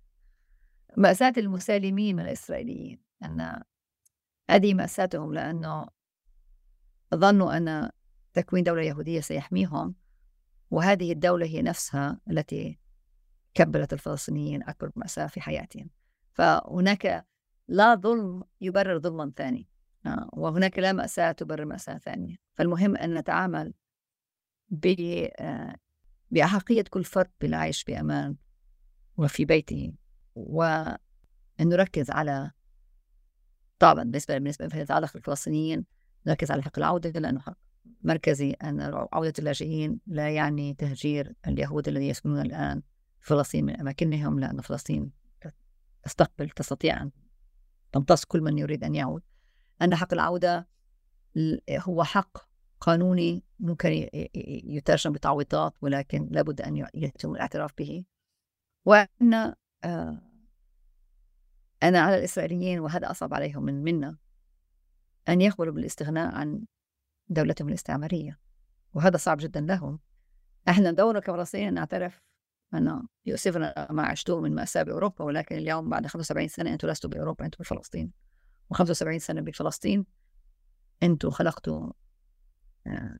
مأساة المسالمين من الإسرائيليين. أن هذه مأساتهم لأنه ظنوا أن تكوين دولة يهودية سيحميهم. وهذه الدولة هي نفسها التي كبلت الفلسطينيين أكبر مأساة في حياتهم. فهناك لا ظلم يبرر ظلما ثاني. آه، وهناك لا مأساة تبرر مأساة ثانية. فالمهم أن نتعامل آه، بأحقية كل فرد بالعيش بأمان وفي بيته وأن نركز على طبعا بالنسبة بالنسبة فيما يتعلق بالفلسطينيين نركز على حق العودة لأنه حق مركزي أن عودة اللاجئين لا يعني تهجير اليهود الذين يسكنون الآن فلسطين من أماكنهم لأن فلسطين تستقبل تستطيع أن تمتص كل من يريد أن يعود. أن حق العودة هو حق قانوني ممكن يترجم بتعويضات ولكن لابد أن يتم الاعتراف به. وأن آه، أنا على الإسرائيليين وهذا أصعب عليهم من منا أن يقبلوا بالاستغناء عن دولتهم الاستعمارية. وهذا صعب جدا لهم. إحنا ندور كفلسطينيين نعترف أن يؤسفنا ما عشتوه من مأساة بأوروبا ولكن اليوم بعد 75 سنة أنتم لستوا بأوروبا أنتم بفلسطين. و75 سنة بفلسطين أنتم خلقتوا آه،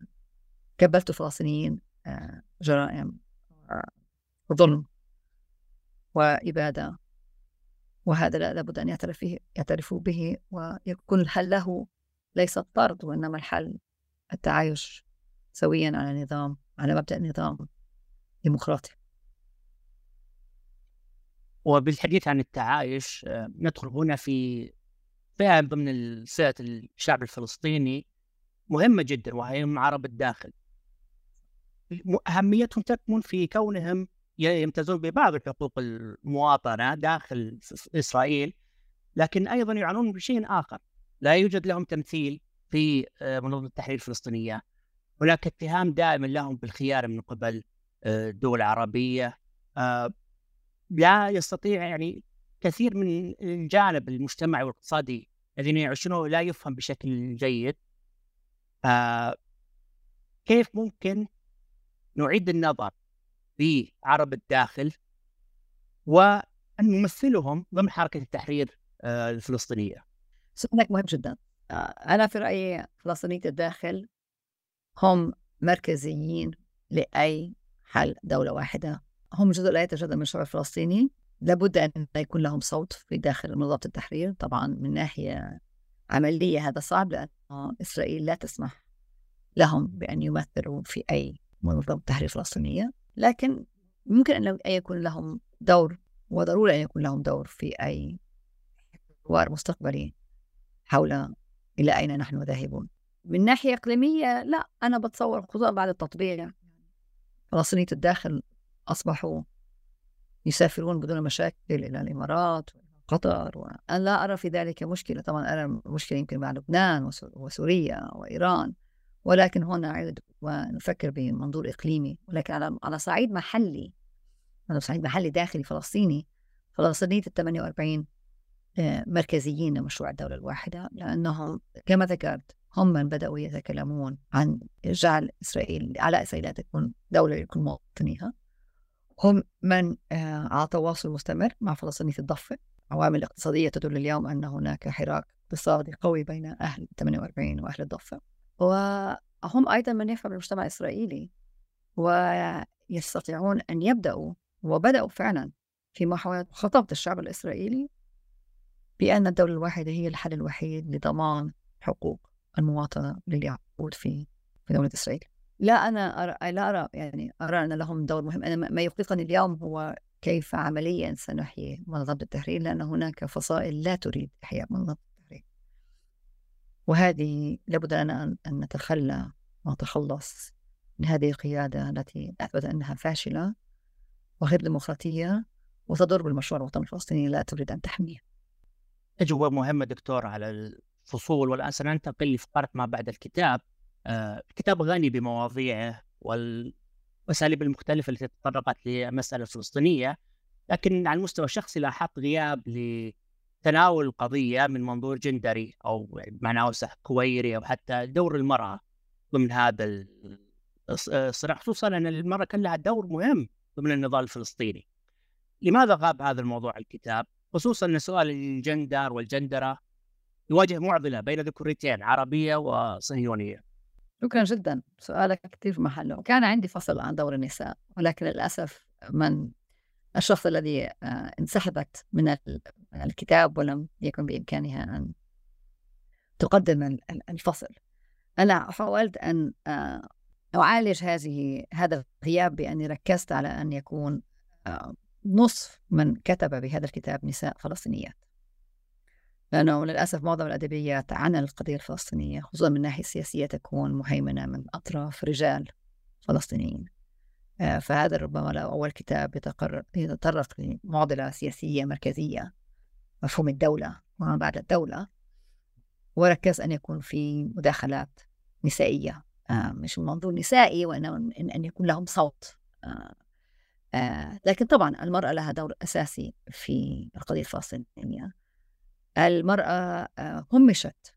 كبلتوا فلسطينيين آه، جرائم ظلم وإبادة. وهذا لا لابد أن يعترف فيه يعترفوا به ويكون الحل له ليس الطرد وإنما الحل التعايش سويا على نظام على مبدأ نظام ديمقراطي.
وبالحديث عن التعايش آه، ندخل هنا في فئة ضمن فئة الشعب الفلسطيني مهمة جدا وهي عرب الداخل. أهميتهم تكمن في كونهم يمتازون ببعض حقوق المواطنة داخل إسرائيل لكن أيضا يعانون بشيء آخر. لا يوجد لهم تمثيل في آه، منظمة التحرير الفلسطينية. هناك اتهام دائما لهم بالخيار من قبل الدول آه، العربية لا يستطيع يعني كثير من الجانب المجتمعي والاقتصادي الذين يعيشونه لا يفهم بشكل جيد. كيف ممكن نعيد النظر في عرب الداخل وأن نمثلهم ضمن حركة التحرير آه، الفلسطينية؟
سؤالك مهم جدا. آه، أنا في رأيي فلسطينية الداخل هم مركزيين لأي حل دولة واحدة. هم جزء لا يتجزأ من الشعب الفلسطيني. لابد أن يكون لهم صوت في داخل منظمة التحرير. طبعا من ناحية عملية هذا صعب لأن إسرائيل لا تسمح لهم بأن يمثلوا في أي منظمة تحرير فلسطينية. لكن ممكن أن يكون لهم دور وضروري أن يكون لهم دور في أي حوار مستقبلي حول إلى أين نحن ذاهبون. من ناحية إقليمية لا أنا بتصور خصوصا بعد التطبيع فلسطينية الداخل أصبحوا يسافرون بدون مشاكل إلى الإمارات قطر وأنا لا أرى في ذلك مشكلة. طبعا أرى مشكلة يمكن مع لبنان وسوريا وإيران ولكن هنا نعود ونفكر بمنظور إقليمي. ولكن على على صعيد محلي على صعيد محلي داخلي فلسطيني فلسطينية ال 48 آه، مركزيين لمشروع الدولة الواحدة لأنهم كما ذكرت هم من بدأوا يتكلمون عن جعل إسرائيل على إسرائيل تكون دولة لكل مواطنيها. هم من آه، على تواصل مستمر مع فلسطينية الضفة. عوامل اقتصادية تدل اليوم أن هناك حراك اقتصادي قوي بين أهل 48 وأهل الضفة. وهم أيضا من يفهم المجتمع الإسرائيلي ويستطيعون أن يبدأوا وبدأوا فعلا في محاولة خطابة الشعب الإسرائيلي بأن الدولة الواحدة هي الحل الوحيد لضمان حقوق المواطنة لليعود في في دولة إسرائيل. لا أنا أرى لا أرى يعني أرى أن لهم دور مهم. أنا ما يقلقني اليوم هو كيف عمليا سنحيي منظمة التحرير لأن هناك فصائل لا تريد إحياء منظمة التحرير. وهذه لابد لنا أن نتخلى ونتخلص من هذه القيادة التي أثبت أنها فاشلة وغير ديمقراطية وتضر بالمشروع الوطني الفلسطيني لا تريد أن تحميه.
أجوبة مهمة دكتور على الفصول والآن سننتقل لفقرة ما بعد الكتاب. الكتاب غني بمواضيعه والأساليب المختلفة التي تطرقت للمسألة الفلسطينية لكن على المستوى الشخصي لاحظت غياب لتناول القضية من منظور جندري أو بمعنى أوسع كويري أو حتى دور المرأة ضمن هذا الصراع خصوصا أن المرأة كان لها دور مهم ضمن النضال الفلسطيني لماذا غاب هذا الموضوع الكتاب؟ خصوصا أن سؤال الجندر والجندرة يواجه معضلة بين ذكوريتين عربية وصهيونية
شكرا جدا. سؤالك كثير محله كان عندي فصل عن دور النساء ولكن للأسف من الشخص الذي آه، انسحبت من الكتاب ولم يكن بإمكانها أن تقدم الفصل. أنا حاولت أن آه، أعالج هذه هذا الغياب بأني ركزت على أن يكون آه، نصف من كتب بهذا الكتاب نساء فلسطينيات. لأنه للأسف معظم الأدبيات عن القضية الفلسطينية خصوصا من الناحية السياسية تكون مهيمنة من أطراف رجال فلسطينيين. آه، فهذا ربما لو أول كتاب يتطرق لمعضلة سياسية مركزية مفهوم الدولة وما بعد الدولة وركز أن يكون في مداخلات نسائية. آه، مش من منظور نسائي وإنما أن يكون لهم صوت. آه، لكن طبعا المرأة لها دور أساسي في القضية الفلسطينية. المرأة آه، همشت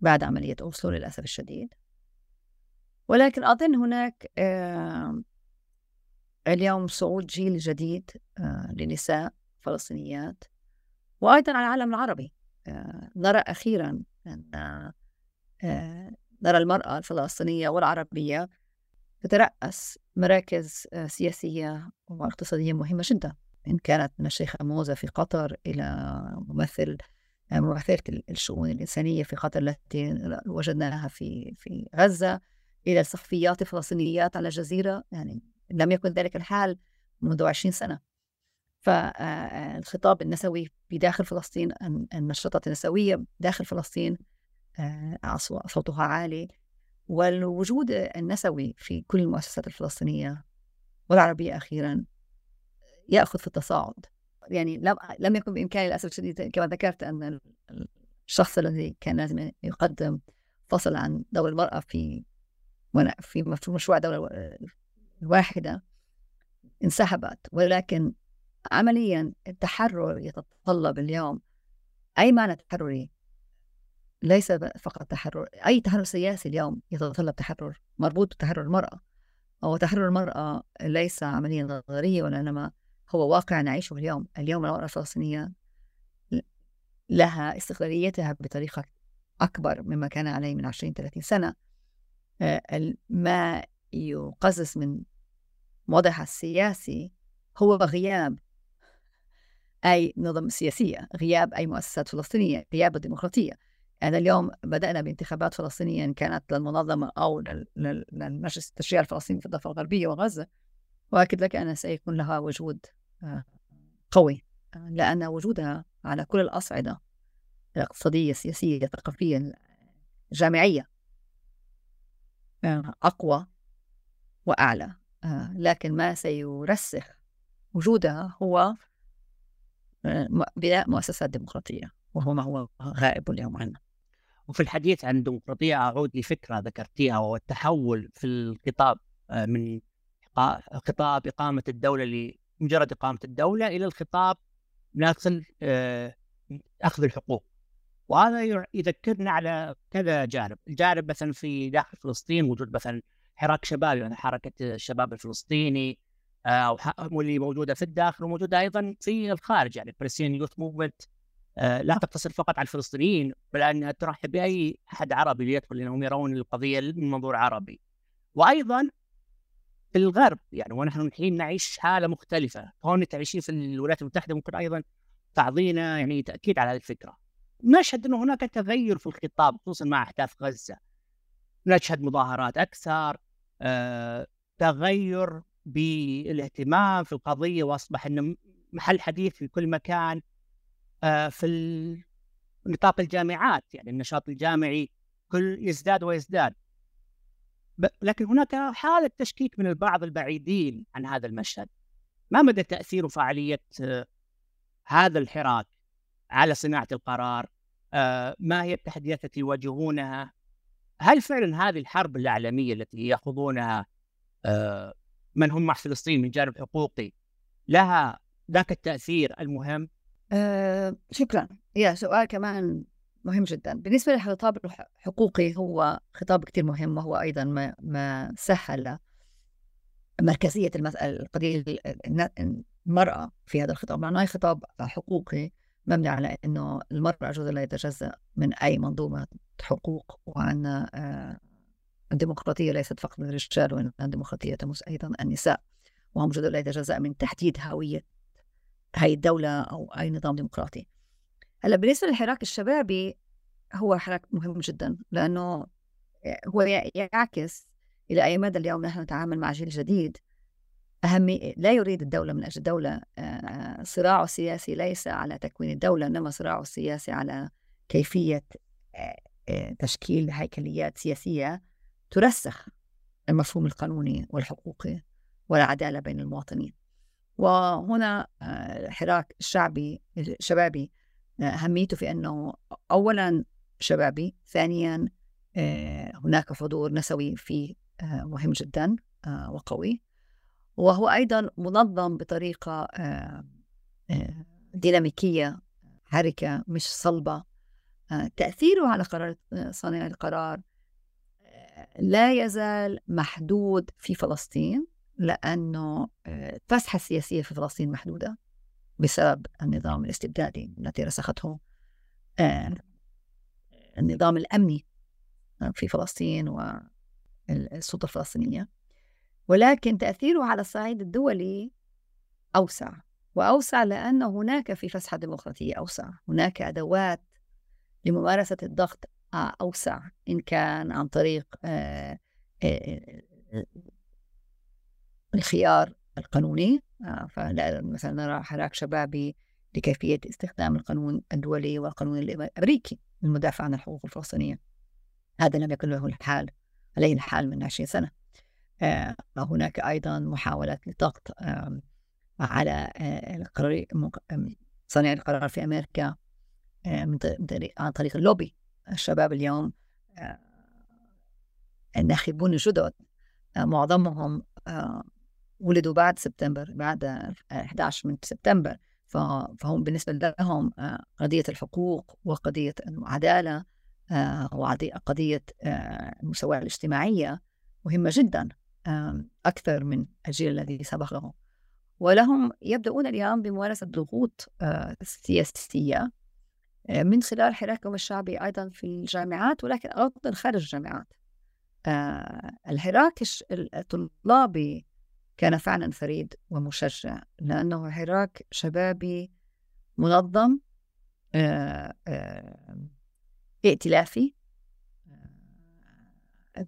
بعد عملية أوسلو للأسف الشديد. ولكن أظن هناك اليوم صعود جيل جديد لنساء فلسطينيات. وأيضا على العالم العربي نرى أخيرا أن نرى المرأة الفلسطينية والعربية تترأس مراكز سياسية واقتصادية مهمة جدا. إن كانت من الشيخة موزة في قطر إلى ممثل ممثلة الشؤون الإنسانية في قطر التي وجدناها في في غزة إلى الصحفيات الفلسطينيات على الجزيرة. يعني لم يكن ذلك الحال منذ عشرين سنة. فالخطاب النسوي في داخل فلسطين النشاطات النسوية داخل فلسطين صوتها عالي. والوجود النسوي في كل المؤسسات الفلسطينية والعربية أخيرا يأخذ في التصاعد. يعني لم لم يكن بإمكاني للأسف الشديد كما ذكرت أن الشخص الذي كان لازم يقدم فصل عن دور المرأة في في مشروع دولة واحدة انسحبت. ولكن عمليا التحرر يتطلب اليوم أي معنى تحرري؟ ليس فقط تحرر أي تحرر سياسي اليوم يتطلب تحرر مربوط بتحرر المرأة. أو تحرر المرأة ليس عمليا نظرية وإنما هو واقع نعيشه اليوم اليوم المرأة الفلسطينية لها استقلاليتها بطريقة أكبر مما كان عليه من 20 30 سنة. آه، ما يقزز من وضعها السياسي هو غياب أي نظم سياسية غياب أي مؤسسات فلسطينية غياب الديمقراطية. أنا اليوم بدأنا بانتخابات فلسطينية كانت للمنظمة أو للمجلس التشريع الفلسطيني في الضفة الغربية وغزة وأكد لك أن سيكون لها وجود قوي. لأن وجودها على كل الأصعدة الاقتصادية السياسية الثقافية الجامعية آه، أقوى وأعلى. آه، لكن ما سيرسخ وجودها هو بناء مؤسسات ديمقراطية وهو ما هو غائب اليوم عنا
وفي الحديث عن الديمقراطية أعود لفكرة ذكرتيها وهو التحول في الخطاب من خطاب إقامة الدولة لمجرد إقامة الدولة إلى الخطاب ناقل آه، أخذ الحقوق. وهذا يذكرنا على كذا جانب. الجانب مثلا في داخل فلسطين وجود مثلا حراك شبابي يعني حركة الشباب الفلسطيني آه، واللي موجودة في الداخل وموجودة أيضا في الخارج يعني فلسطين يوث موفمنت لا تقتصر فقط على الفلسطينيين بل أنها ترحب بأي أحد عربي ليدخل لأنهم يرون القضية من منظور عربي. وأيضا في الغرب يعني ونحن الحين نعيش حالة مختلفة. كونك تعيشين في الولايات المتحدة ممكن أيضا تعطينا يعني تأكيد على هذه الفكرة. نشهد إنه هناك تغير في الخطاب خصوصا مع أحداث غزة. نشهد مظاهرات أكثر آه، تغير بالاهتمام في القضية وأصبح إنه محل حديث في كل مكان آه، في نطاق الجامعات. يعني النشاط الجامعي كل يزداد ويزداد. لكن هناك حالة تشكيك من البعض البعيدين عن هذا المشهد. ما مدى تأثير وفاعلية آه، هذا الحراك على صناعة القرار؟ آه، ما هي التحديات التي يواجهونها؟ هل فعلا هذه الحرب العالمية التي يخوضونها آه، من هم مع فلسطين من جانب حقوقي لها ذاك التأثير المهم؟
شكرا. يا سؤال كمان مهم جدا. بالنسبة للخطاب الحقوقي هو خطاب كتير مهم وهو أيضا ما, ما سهل مركزية المسألة القضية المرأة في هذا الخطاب. معناه خطاب حقوقي مبني على أنه المرأة جزء لا يتجزأ من أي منظومة حقوق وأن آه، الديمقراطية ليست فقط للرجال وأن الديمقراطية تمس أيضا النساء. وهم جزء لا يتجزأ من تحديد هوية هاي الدولة أو أي نظام ديمقراطي. هلأ بالنسبة للحراك الشبابي هو حراك مهم جدا لأنه هو يعكس إلى أي مدى اليوم نحن نتعامل مع جيل جديد. أهمية لا يريد الدولة من أجل الدولة آه، صراعه السياسي ليس على تكوين الدولة إنما صراعه السياسي على كيفية آه، آه، تشكيل هيكليات سياسية ترسخ المفهوم القانوني والحقوقي والعدالة بين المواطنين. وهنا الحراك الشعبي الشبابي أهميته في أنه أولا شبابي ثانيا آه، هناك حضور نسوي فيه آه، مهم جدا آه، وقوي. وهو أيضا منظم بطريقة ديناميكية حركة مش صلبة. تأثيره على قرار صانع القرار لا يزال محدود في فلسطين لأنه الفسحة السياسية في فلسطين محدودة. بسبب النظام الاستبدادي الذي رسخته النظام الأمني في فلسطين والسلطة الفلسطينية. ولكن تأثيره على الصعيد الدولي أوسع وأوسع لأن هناك في فسحة ديمقراطية أوسع هناك أدوات لممارسة الضغط أوسع إن كان عن طريق آه، آه، الخيار القانوني. آه، فمثلا نرى حراك شبابي لكيفية استخدام القانون الدولي والقانون الأمريكي للمدافع عن الحقوق الفلسطينية. هذا لم يكن له الحال عليه الحال من 20 سنة. هناك أيضا محاولات لضغط على القرار صانع القرار في أمريكا من عن طريق اللوبي. الشباب اليوم الناخبون الجدد معظمهم ولدوا بعد سبتمبر بعد 11 من سبتمبر. فهم بالنسبة لهم قضية الحقوق وقضية العدالة وقضية المساواة الاجتماعية مهمة جدا أكثر من الجيل الذي سبقه. ولهم يبدأون اليوم بممارسة ضغوط سياسية من خلال حراكهم الشعبي أيضا في الجامعات ولكن أيضا خارج الجامعات. الحراك الطلابي كان فعلا فريد ومشجع لأنه حراك شبابي منظم ائتلافي.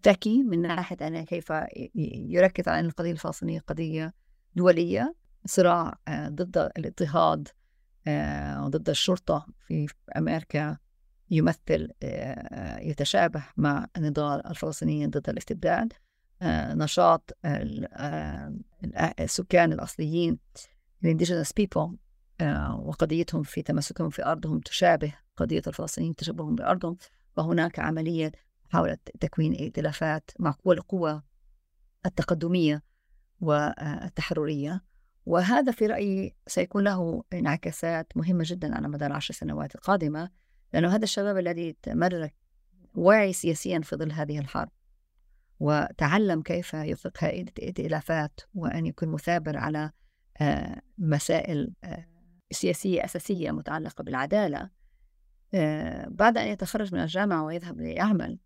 ذكي من ناحية أنه كيف يركز على أن القضية الفلسطينية قضية دولية صراع ضد الاضطهاد ضد الشرطة في أمريكا يمثل يتشابه مع النضال الفلسطيني ضد الاستبداد. نشاط السكان الأصليين ال indigenous people وقضيتهم في تمسكهم في أرضهم تشابه قضية الفلسطينيين تشبههم بأرضهم. وهناك عملية محاولة تكوين ائتلافات مع قوى القوى التقدمية والتحررية. وهذا في رأيي سيكون له انعكاسات مهمة جدا على مدار العشر سنوات القادمة لأنه هذا الشباب الذي تمرك واعي سياسيا في ظل هذه الحرب. وتعلم كيف يطلق هذه الائتلافات وأن يكون مثابر على آه، مسائل آه، سياسية أساسية متعلقة بالعدالة. آه، بعد أن يتخرج من الجامعة ويذهب ليعمل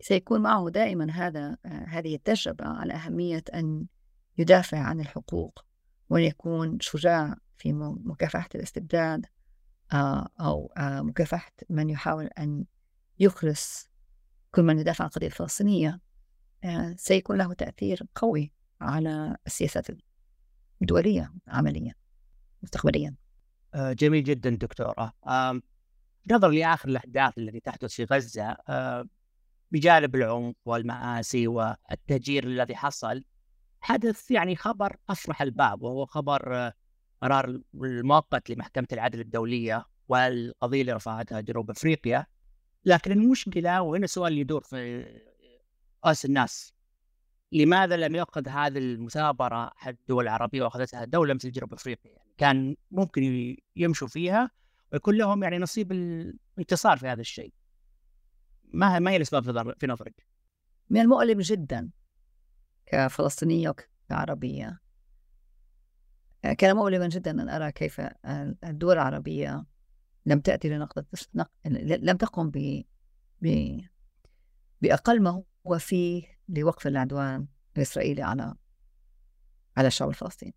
سيكون معه دائما هذا هذه التجربة على أهمية أن يدافع عن الحقوق وأن يكون شجاع في مكافحة الاستبداد أو مكافحة من يحاول أن يخلص كل من يدافع عن القضية الفلسطينية آه، سيكون له تأثير قوي على السياسات الدولية عمليا مستقبليا.
جميل جدا دكتورة نظرا لآخر الأحداث التي تحدث في غزة بجانب العنف والمآسي والتهجير الذي حصل حدث يعني خبر أفرح الباب وهو خبر قرار المؤقت لمحكمة العدل الدولية والقضية اللي رفعتها جنوب أفريقيا. لكن المشكلة وهنا سؤال يدور في رأس الناس. لماذا لم يأخذ هذه المثابرة حد الدول العربية وأخذتها دولة مثل جنوب أفريقيا؟ يعني كان ممكن يمشوا فيها ويكون لهم يعني نصيب الانتصار في هذا الشيء. ما ما هي الأسباب في نظرك؟
من المؤلم جدا كفلسطينية وكعربية. كان مؤلما جدا أن أرى كيف الدول العربية لم تأتي لنقطة لم تقم ب... ب... بأقل ما هو فيه لوقف العدوان الإسرائيلي على على الشعب الفلسطيني.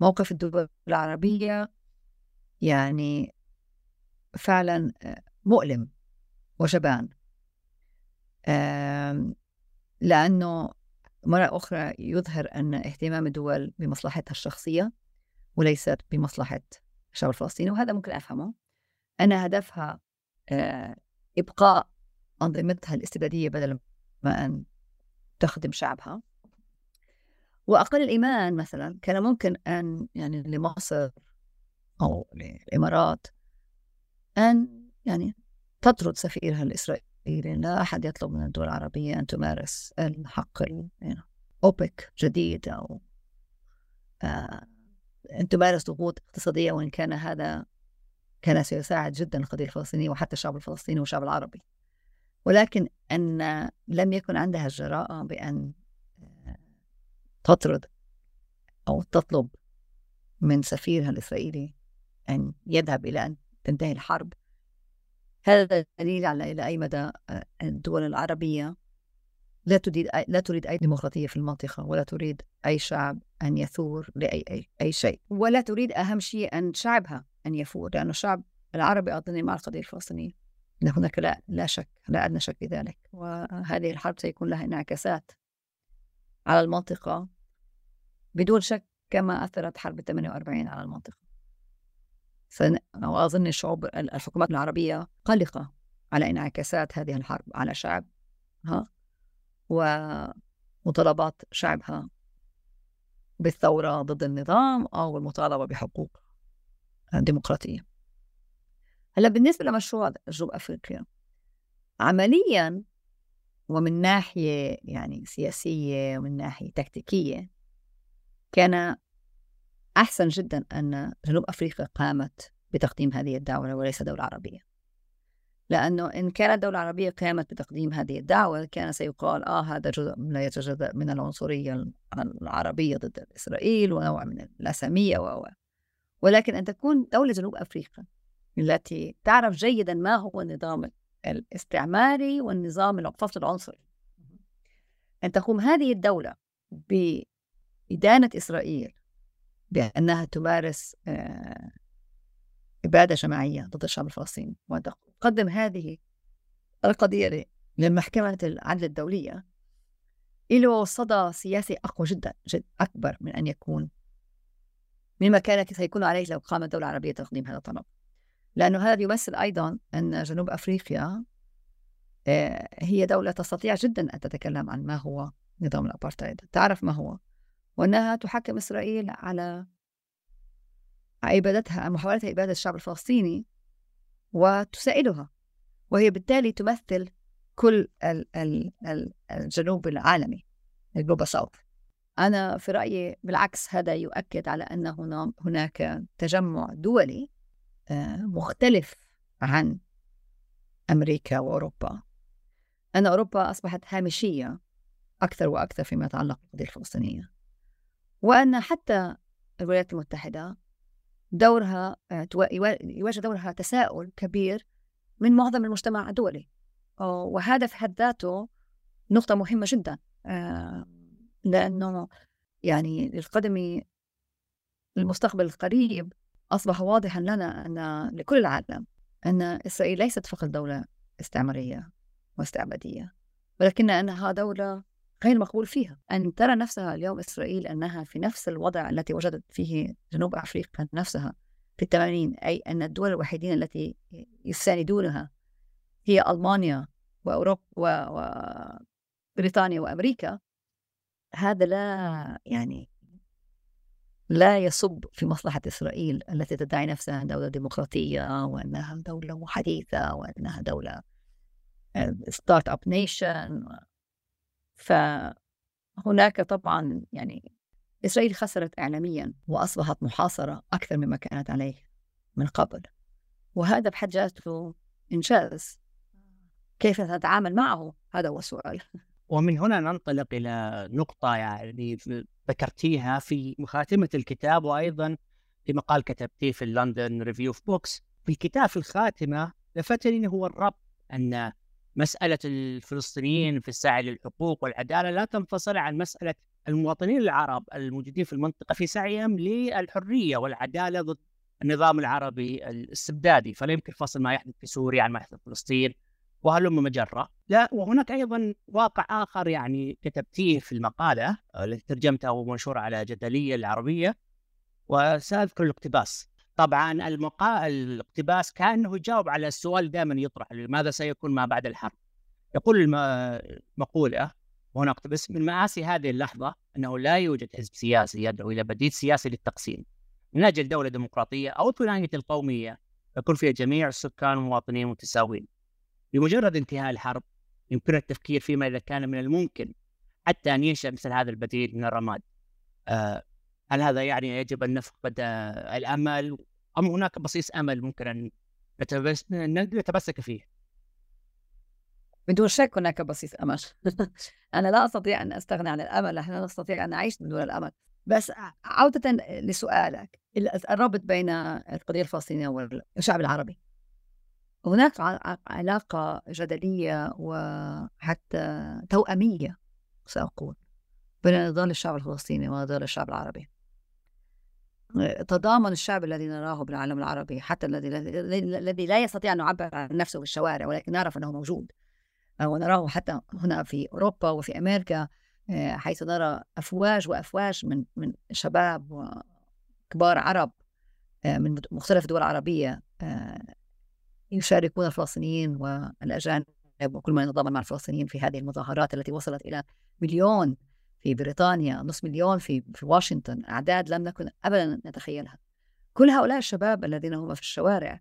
موقف الدول العربية يعني فعلا مؤلم وجبان لأنه مرة أخرى يظهر أن اهتمام الدول بمصلحتها الشخصية وليست بمصلحة الشعب الفلسطيني وهذا ممكن أفهمه. أن هدفها آه، إبقاء أنظمتها الاستبدادية بدل ما أن تخدم شعبها. وأقل الإيمان مثلا كان ممكن أن يعني لمصر أو للإمارات أن يعني تطرد سفيرها الإسرائيلي لا أحد يطلب من الدول العربية أن تمارس الحق أوبك جديد أو آه أن تمارس ضغوط اقتصادية وإن كان هذا كان سيساعد جدا القضية الفلسطينية وحتى الشعب الفلسطيني والشعب العربي. ولكن أن لم يكن عندها الجراءة بأن آه، تطرد أو تطلب من سفيرها الإسرائيلي أن يذهب إلى أن تنتهي الحرب. هذا دليل على إلى أي مدى آه، الدول العربية لا تريد لا تريد أي ديمقراطية في المنطقة ولا تريد أي شعب أن يثور لأي أي, أي شيء ولا تريد أهم شيء أن شعبها. أن يفور لأن الشعب العربي أظن مع القضية الفلسطينية هناك لا, لا شك لا أدنى شك في ذلك. وهذه الحرب سيكون لها انعكاسات على المنطقة بدون شك كما أثرت حرب 48 على المنطقة. وأظن الشعوب الحكومات العربية قلقة على انعكاسات هذه الحرب على شعبها ومطالبات شعبها بالثورة ضد النظام أو المطالبة بحقوق ديمقراطية. هلأ بالنسبة لمشروع جنوب أفريقيا عمليا ومن ناحية يعني سياسية ومن ناحية تكتيكية كان أحسن جدا أن جنوب أفريقيا قامت بتقديم هذه الدعوة وليس دولة عربية. لأنه إن كانت دولة عربية قامت بتقديم هذه الدعوة كان سيقال آه هذا جزء لا يتجزأ من العنصرية العربية ضد إسرائيل ونوع من اللاسمية و. ولكن أن تكون دولة جنوب أفريقيا التي تعرف جيدا ما هو النظام الاستعماري والنظام الفصل العنصري. أن تقوم هذه الدولة بإدانة إسرائيل بأنها تمارس آه، إبادة جماعية ضد الشعب الفلسطيني وتقدم هذه القضية للمحكمة العدل الدولية له صدى سياسي أقوى جدا جد أكبر من أن يكون مما كان سيكون عليه لو قامت دولة عربية تقديم هذا الطلب. لأنه هذا يمثل أيضا أن جنوب أفريقيا آه، هي دولة تستطيع جدا أن تتكلم عن ما هو نظام الأبارتايد تعرف ما هو؟ وأنها تحكم إسرائيل على إبادتها محاولة إبادة الشعب الفلسطيني وتسائلها. وهي بالتالي تمثل كل الجنوب العالمي الجلوبال ساوث أنا في رأيي بالعكس هذا يؤكد على أن هنا هناك تجمع دولي آه، مختلف عن أمريكا وأوروبا. أن أوروبا أصبحت هامشية أكثر وأكثر فيما يتعلق بالقضية الفلسطينية. وأن حتى الولايات المتحدة دورها آه، يواجه دورها تساؤل كبير من معظم المجتمع الدولي. وهذا في حد ذاته نقطة مهمة جدا. آه، لأنه يعني للقدم المستقبل القريب أصبح واضحا لنا أن لكل العالم أن إسرائيل ليست فقط دولة استعمارية واستعبادية ولكن أنها دولة غير مقبول فيها. أن ترى نفسها اليوم إسرائيل أنها في نفس الوضع التي وجدت فيه جنوب أفريقيا نفسها في الثمانين أي أن الدول الوحيدين التي يساندونها هي ألمانيا وأوروبا وبريطانيا وأمريكا هذا لا يعني لا يصب في مصلحة إسرائيل التي تدعي نفسها دولة ديمقراطية وأنها دولة حديثة وأنها دولة start-up nation فهناك طبعا يعني إسرائيل خسرت إعلاميا وأصبحت محاصرة أكثر مما كانت عليه من قبل. وهذا بحد ذاته إنجاز. كيف تتعامل معه؟ هذا هو السؤال.
ومن هنا ننطلق إلى نقطة يعني ذكرتيها في خاتمة الكتاب وأيضا في مقال كتبتيه في London Review of Books في الكتاب في الخاتمة لفتني هو الربط أن مسألة الفلسطينيين في السعي للحقوق والعدالة لا تنفصل عن مسألة المواطنين العرب الموجودين في المنطقة في سعيهم للحرية والعدالة ضد النظام العربي الاستبدادي. فلا يمكن فصل ما يحدث في سوريا عن ما يحدث في فلسطين وهلم مجرة. لا وهناك أيضا واقع آخر يعني كتبتيه في المقالة التي ترجمتها ومنشورة على جدلية العربية وسأذكر الاقتباس. طبعا المقا... الاقتباس كأنه يجاوب على السؤال دائما يطرح ماذا سيكون ما بعد الحرب؟ يقول المقولة وهنا اقتبس من مآسي هذه اللحظة أنه لا يوجد حزب سياسي يدعو إلى بديل سياسي للتقسيم. من أجل دولة ديمقراطية أو ثنائية القومية يكون فيها جميع السكان والمواطنين متساوين بمجرد انتهاء الحرب يمكن التفكير فيما إذا كان من الممكن حتى أن ينشأ مثل هذا البديل من الرماد. آه هل هذا يعني يجب أن نفقد الأمل؟ أم هناك بصيص أمل ممكن أن نتمسك فيه؟
بدون شك هناك بصيص أمل. [LAUGHS] أنا لا أستطيع أن أستغنى عن الأمل نحن لا نستطيع أن نعيش بدون الأمل. بس عودة لسؤالك الرابط بين القضية الفلسطينية والشعب العربي. هناك علاقة جدلية وحتى توأمية سأقول بين نضال الشعب الفلسطيني ونضال الشعب العربي. تضامن الشعب الذي نراه بالعالم العربي حتى الذي الذي لا يستطيع أن يعبر عن نفسه في الشوارع ولكن نعرف أنه موجود ونراه حتى هنا في أوروبا وفي أمريكا آه، حيث نرى أفواج وأفواج من من شباب وكبار عرب آه، من مختلف الدول العربيه آه، يشاركون الفلسطينيين والأجانب وكل من يتضامن مع الفلسطينيين في هذه المظاهرات التي وصلت إلى مليون في بريطانيا نصف مليون في في واشنطن أعداد لم نكن أبدا نتخيلها. كل هؤلاء الشباب الذين هم في الشوارع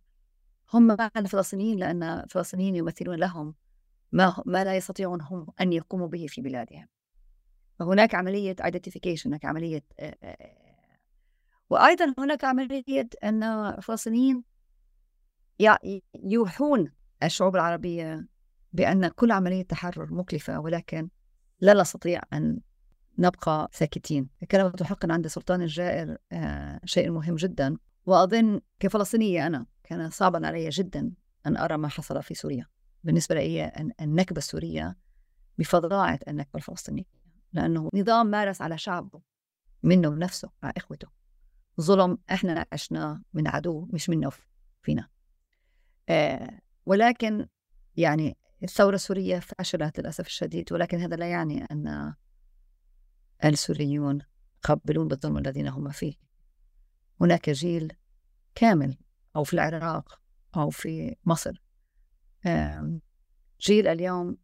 هم مع الفلسطينيين لأن الفلسطينيين يمثلون لهم ما, ما لا يستطيعون هم أن يقوموا به في بلادهم. فهناك عملية identification هناك عملية وأيضا هناك عملية أن الفلسطينيين يوحون الشعوب العربية بأن كل عملية تحرر مكلفة ولكن لا نستطيع أن نبقى ساكتين. كلمة حق عند سلطان الجائر آه، شيء مهم جدا. وأظن كفلسطينية أنا كان صعبا علي جدا أن أرى ما حصل في سوريا. بالنسبة لي النكبة السورية بفظاعة النكبة الفلسطينية لأنه نظام مارس على شعبه منه نفسه على إخوته. ظلم إحنا عشناه من عدو مش منه فينا. ولكن يعني الثورة السورية فشلت للأسف الشديد ولكن هذا لا يعني أن السوريون قبلون بالظلم الذين هم فيه. هناك جيل كامل أو في العراق أو في مصر. جيل اليوم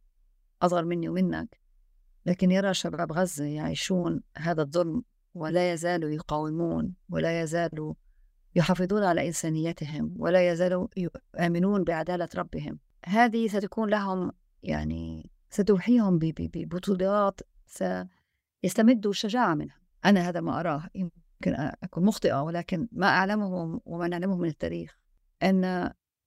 أصغر مني ومنك لكن يرى شباب غزة يعيشون هذا الظلم ولا يزالوا يقاومون ولا يزالوا يحافظون على إنسانيتهم ولا يزالوا يؤمنون بعدالة ربهم. هذه ستكون لهم يعني ستوحيهم ببطولات يستمدوا الشجاعة منها. أنا هذا ما أراه يمكن أكون مخطئة ولكن ما أعلمه وما نعلمه من التاريخ أن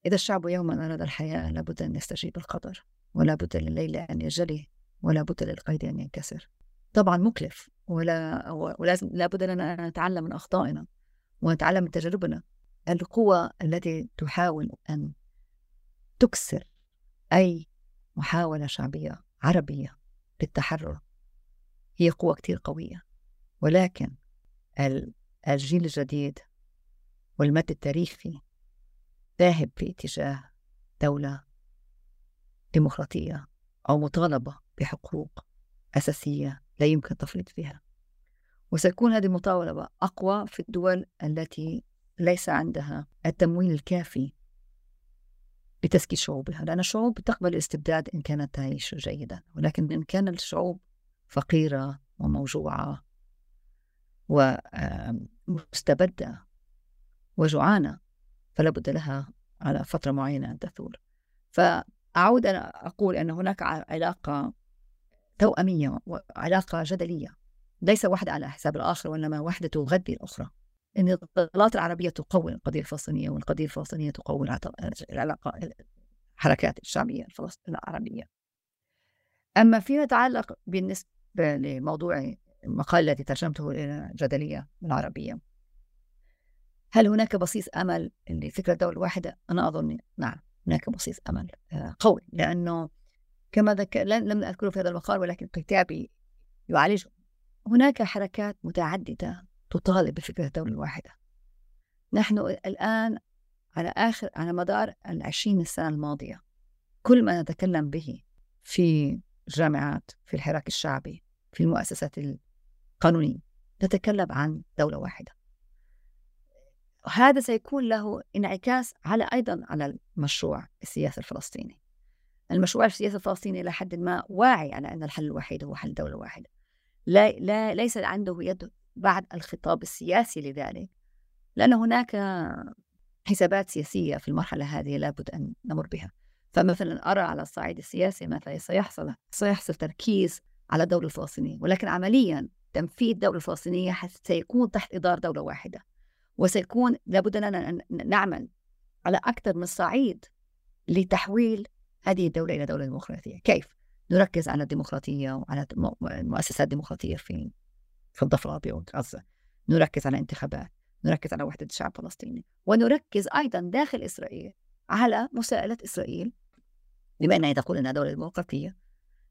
إذا الشعب يوما أراد الحياة لابد أن يستجيب القدر ولا بد لليل أن يجلي ولا بد للقيد أن ينكسر. طبعا مكلف ولا ولازم لابد لنا أن نتعلم من أخطائنا. ونتعلم من تجاربنا. القوة التي تحاول أن تكسر أي محاولة شعبية عربية للتحرر. هي قوة كتير قوية. ولكن الجيل الجديد والمد التاريخي ذاهب في اتجاه دولة ديمقراطية أو مطالبة بحقوق أساسية لا يمكن التفريط فيها. وستكون هذه المطالبة أقوى في الدول التي ليس عندها التمويل الكافي لتسكيت شعوبها لأن الشعوب تقبل الاستبداد إن كانت تعيش جيدا ولكن إن كان الشعوب فقيرة وموجوعة ومستبدة وجوعانة فلا بد لها على فترة معينة أن تثور. فأعود أنا أقول أن هناك علاقة توأمية وعلاقة جدلية ليس واحدة على حساب الآخر وإنما واحدة تغذي الأخرى. أن الضلالات العربية تقوي القضية الفلسطينية والقضية الفلسطينية تقوي العلاقة الحركات الشعبية العربية. أما فيما يتعلق بالنسبة لموضوع المقال الذي ترجمته إلى جدلية بالعربية هل هناك بصيص أمل لفكرة دولة واحدة؟ أنا أظن نعم هناك بصيص أمل آه، قوي لأنه كما ذكر لم أذكره في هذا المقال ولكن كتابي يعالجه. هناك حركات متعددة تطالب بفكرة الدولة الواحدة. نحن الآن على آخر على مدار العشرين سنة الماضية كل ما نتكلم به في الجامعات في الحراك الشعبي في المؤسسات القانونية نتكلم عن دولة واحدة. هذا سيكون له انعكاس على أيضا على المشروع السياسي الفلسطيني. المشروع السياسي الفلسطيني إلى حد ما واعي على أن الحل الوحيد هو حل دولة واحدة لا, لا ليس عنده يد بعد الخطاب السياسي لذلك لأن هناك حسابات سياسية في المرحلة هذه لابد أن نمر بها فمثلا أرى على الصعيد السياسي مثلا سيحصل سيحصل تركيز على الدولة الفلسطينية ولكن عمليا تنفيذ الدولة الفلسطينية سيكون تحت إدارة دولة واحدة وسيكون لابد أن نعمل على أكثر من صعيد لتحويل هذه الدولة إلى دولة ديمقراطية كيف؟ نركز على الديمقراطية وعلى المؤسسات الديمقراطية في في الضفة الغربية وغزة نركز على انتخابات نركز على وحدة الشعب الفلسطيني ونركز أيضا داخل إسرائيل على مساءلة إسرائيل بما أنها تقول أنها دولة ديمقراطية.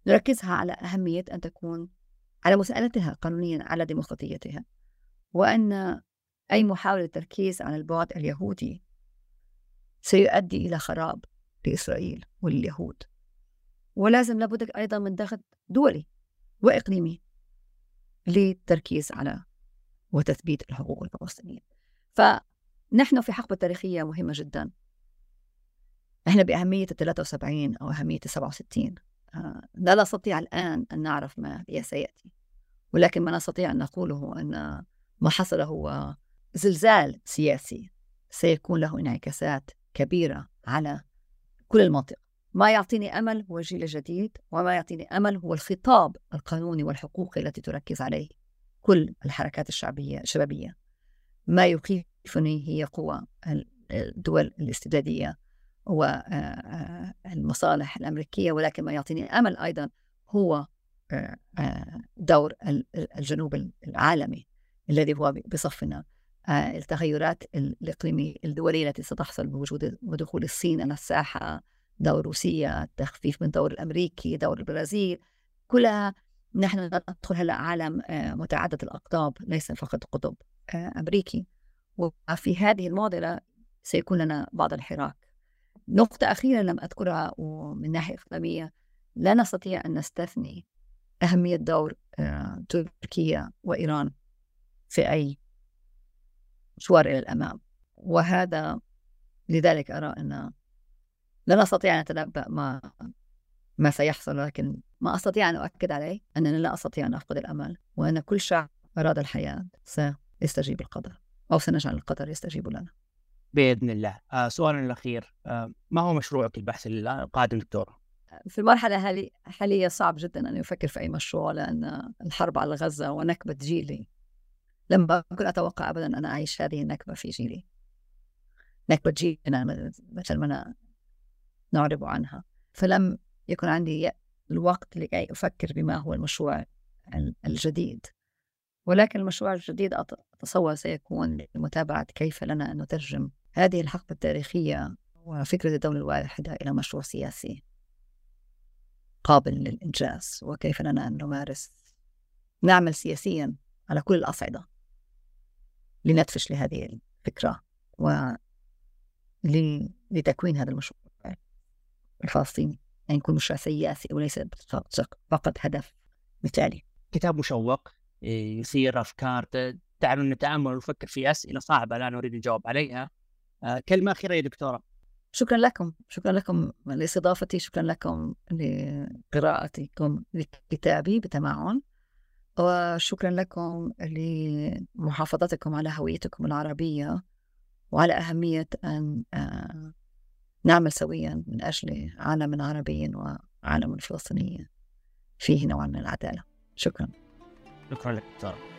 نركزها على أهمية أن تكون على مساءلتها قانونيا على ديمقراطيتها وأن أي محاولة تركيز على البعد اليهودي سيؤدي إلى خراب لإسرائيل ولليهود ولازم لابد أيضا من ضغط دولي وإقليمي للتركيز على وتثبيت الحقوق الفلسطينية. فنحن في حقبة تاريخية مهمة جدا. إحنا بأهمية ال 73 أو أهمية ال 67 آه، لا نستطيع الآن أن نعرف ما سيأتي. ولكن ما نستطيع أن نقوله أن ما حصل هو زلزال سياسي سيكون له انعكاسات كبيرة على كل المنطقة. ما يعطيني أمل هو الجيل الجديد وما يعطيني أمل هو الخطاب القانوني والحقوقي التي تركز عليه كل الحركات الشعبية الشبابية. ما يخيفني هي قوى الدول الاستبدادية والمصالح الأمريكية ولكن ما يعطيني أمل أيضا هو دور الجنوب العالمي الذي هو بصفنا. التغيرات الإقليمية الدولية التي ستحصل بوجود ودخول الصين على الساحة دور روسيا تخفيف من دور الأمريكي دور البرازيل كلها نحن ندخل هلا عالم متعدد الأقطاب ليس فقط قطب أمريكي. وفي هذه المعضلة سيكون لنا بعض الحراك. نقطة أخيرة لم أذكرها ومن ناحية إقليمية لا نستطيع أن نستثني أهمية دور تركيا وإيران في أي مشوار إلى الأمام. وهذا لذلك أرى أن لا نستطيع أن نتنبأ ما ما سيحصل لكن ما أستطيع أن أؤكد عليه أننا لا أستطيع أن أفقد الأمل وأن كل شعب أراد الحياة سيستجيب القدر أو سنجعل القدر يستجيب لنا.
بإذن الله. آه سؤال الأخير آه ما هو مشروعك البحث القادم دكتورة؟
في المرحلة هذه حاليا صعب جدا أن يفكر في أي مشروع لأن الحرب على غزة ونكبة جيلي؟ لم أكن أتوقع أبدا أن أعيش هذه النكبة في جيلي. نكبة جيلنا مثل ما نعرب عنها. فلم يكن عندي الوقت لكي أفكر بما هو المشروع الجديد. ولكن المشروع الجديد أتصور سيكون لمتابعة كيف لنا أن نترجم هذه الحقبة التاريخية وفكرة الدولة الواحدة إلى مشروع سياسي قابل للإنجاز وكيف لنا أن نمارس نعمل سياسيا على كل الأصعدة لندفش لهذه الفكرة ولتكوين هذا المشروع. الفلسطيني أن يكون مشروع سياسي وليس فقط هدف مثالي.
كتاب مشوق يثير أفكار دعنا نتأمل ونفكر في أسئلة صعبة لا نريد الجواب عليها. آه، كلمة أخيرة يا دكتورة.
شكرا لكم شكرا لكم لاستضافتي شكرا لكم لقراءتكم لكتابي بتمعن وشكرا لكم لمحافظتكم على هويتكم العربية وعلى أهمية أن آه، نعمل سويا من أجل عالم عربي وعالم فلسطيني فيه نوع من العدالة. شكرا.
شكرا لك دكتورة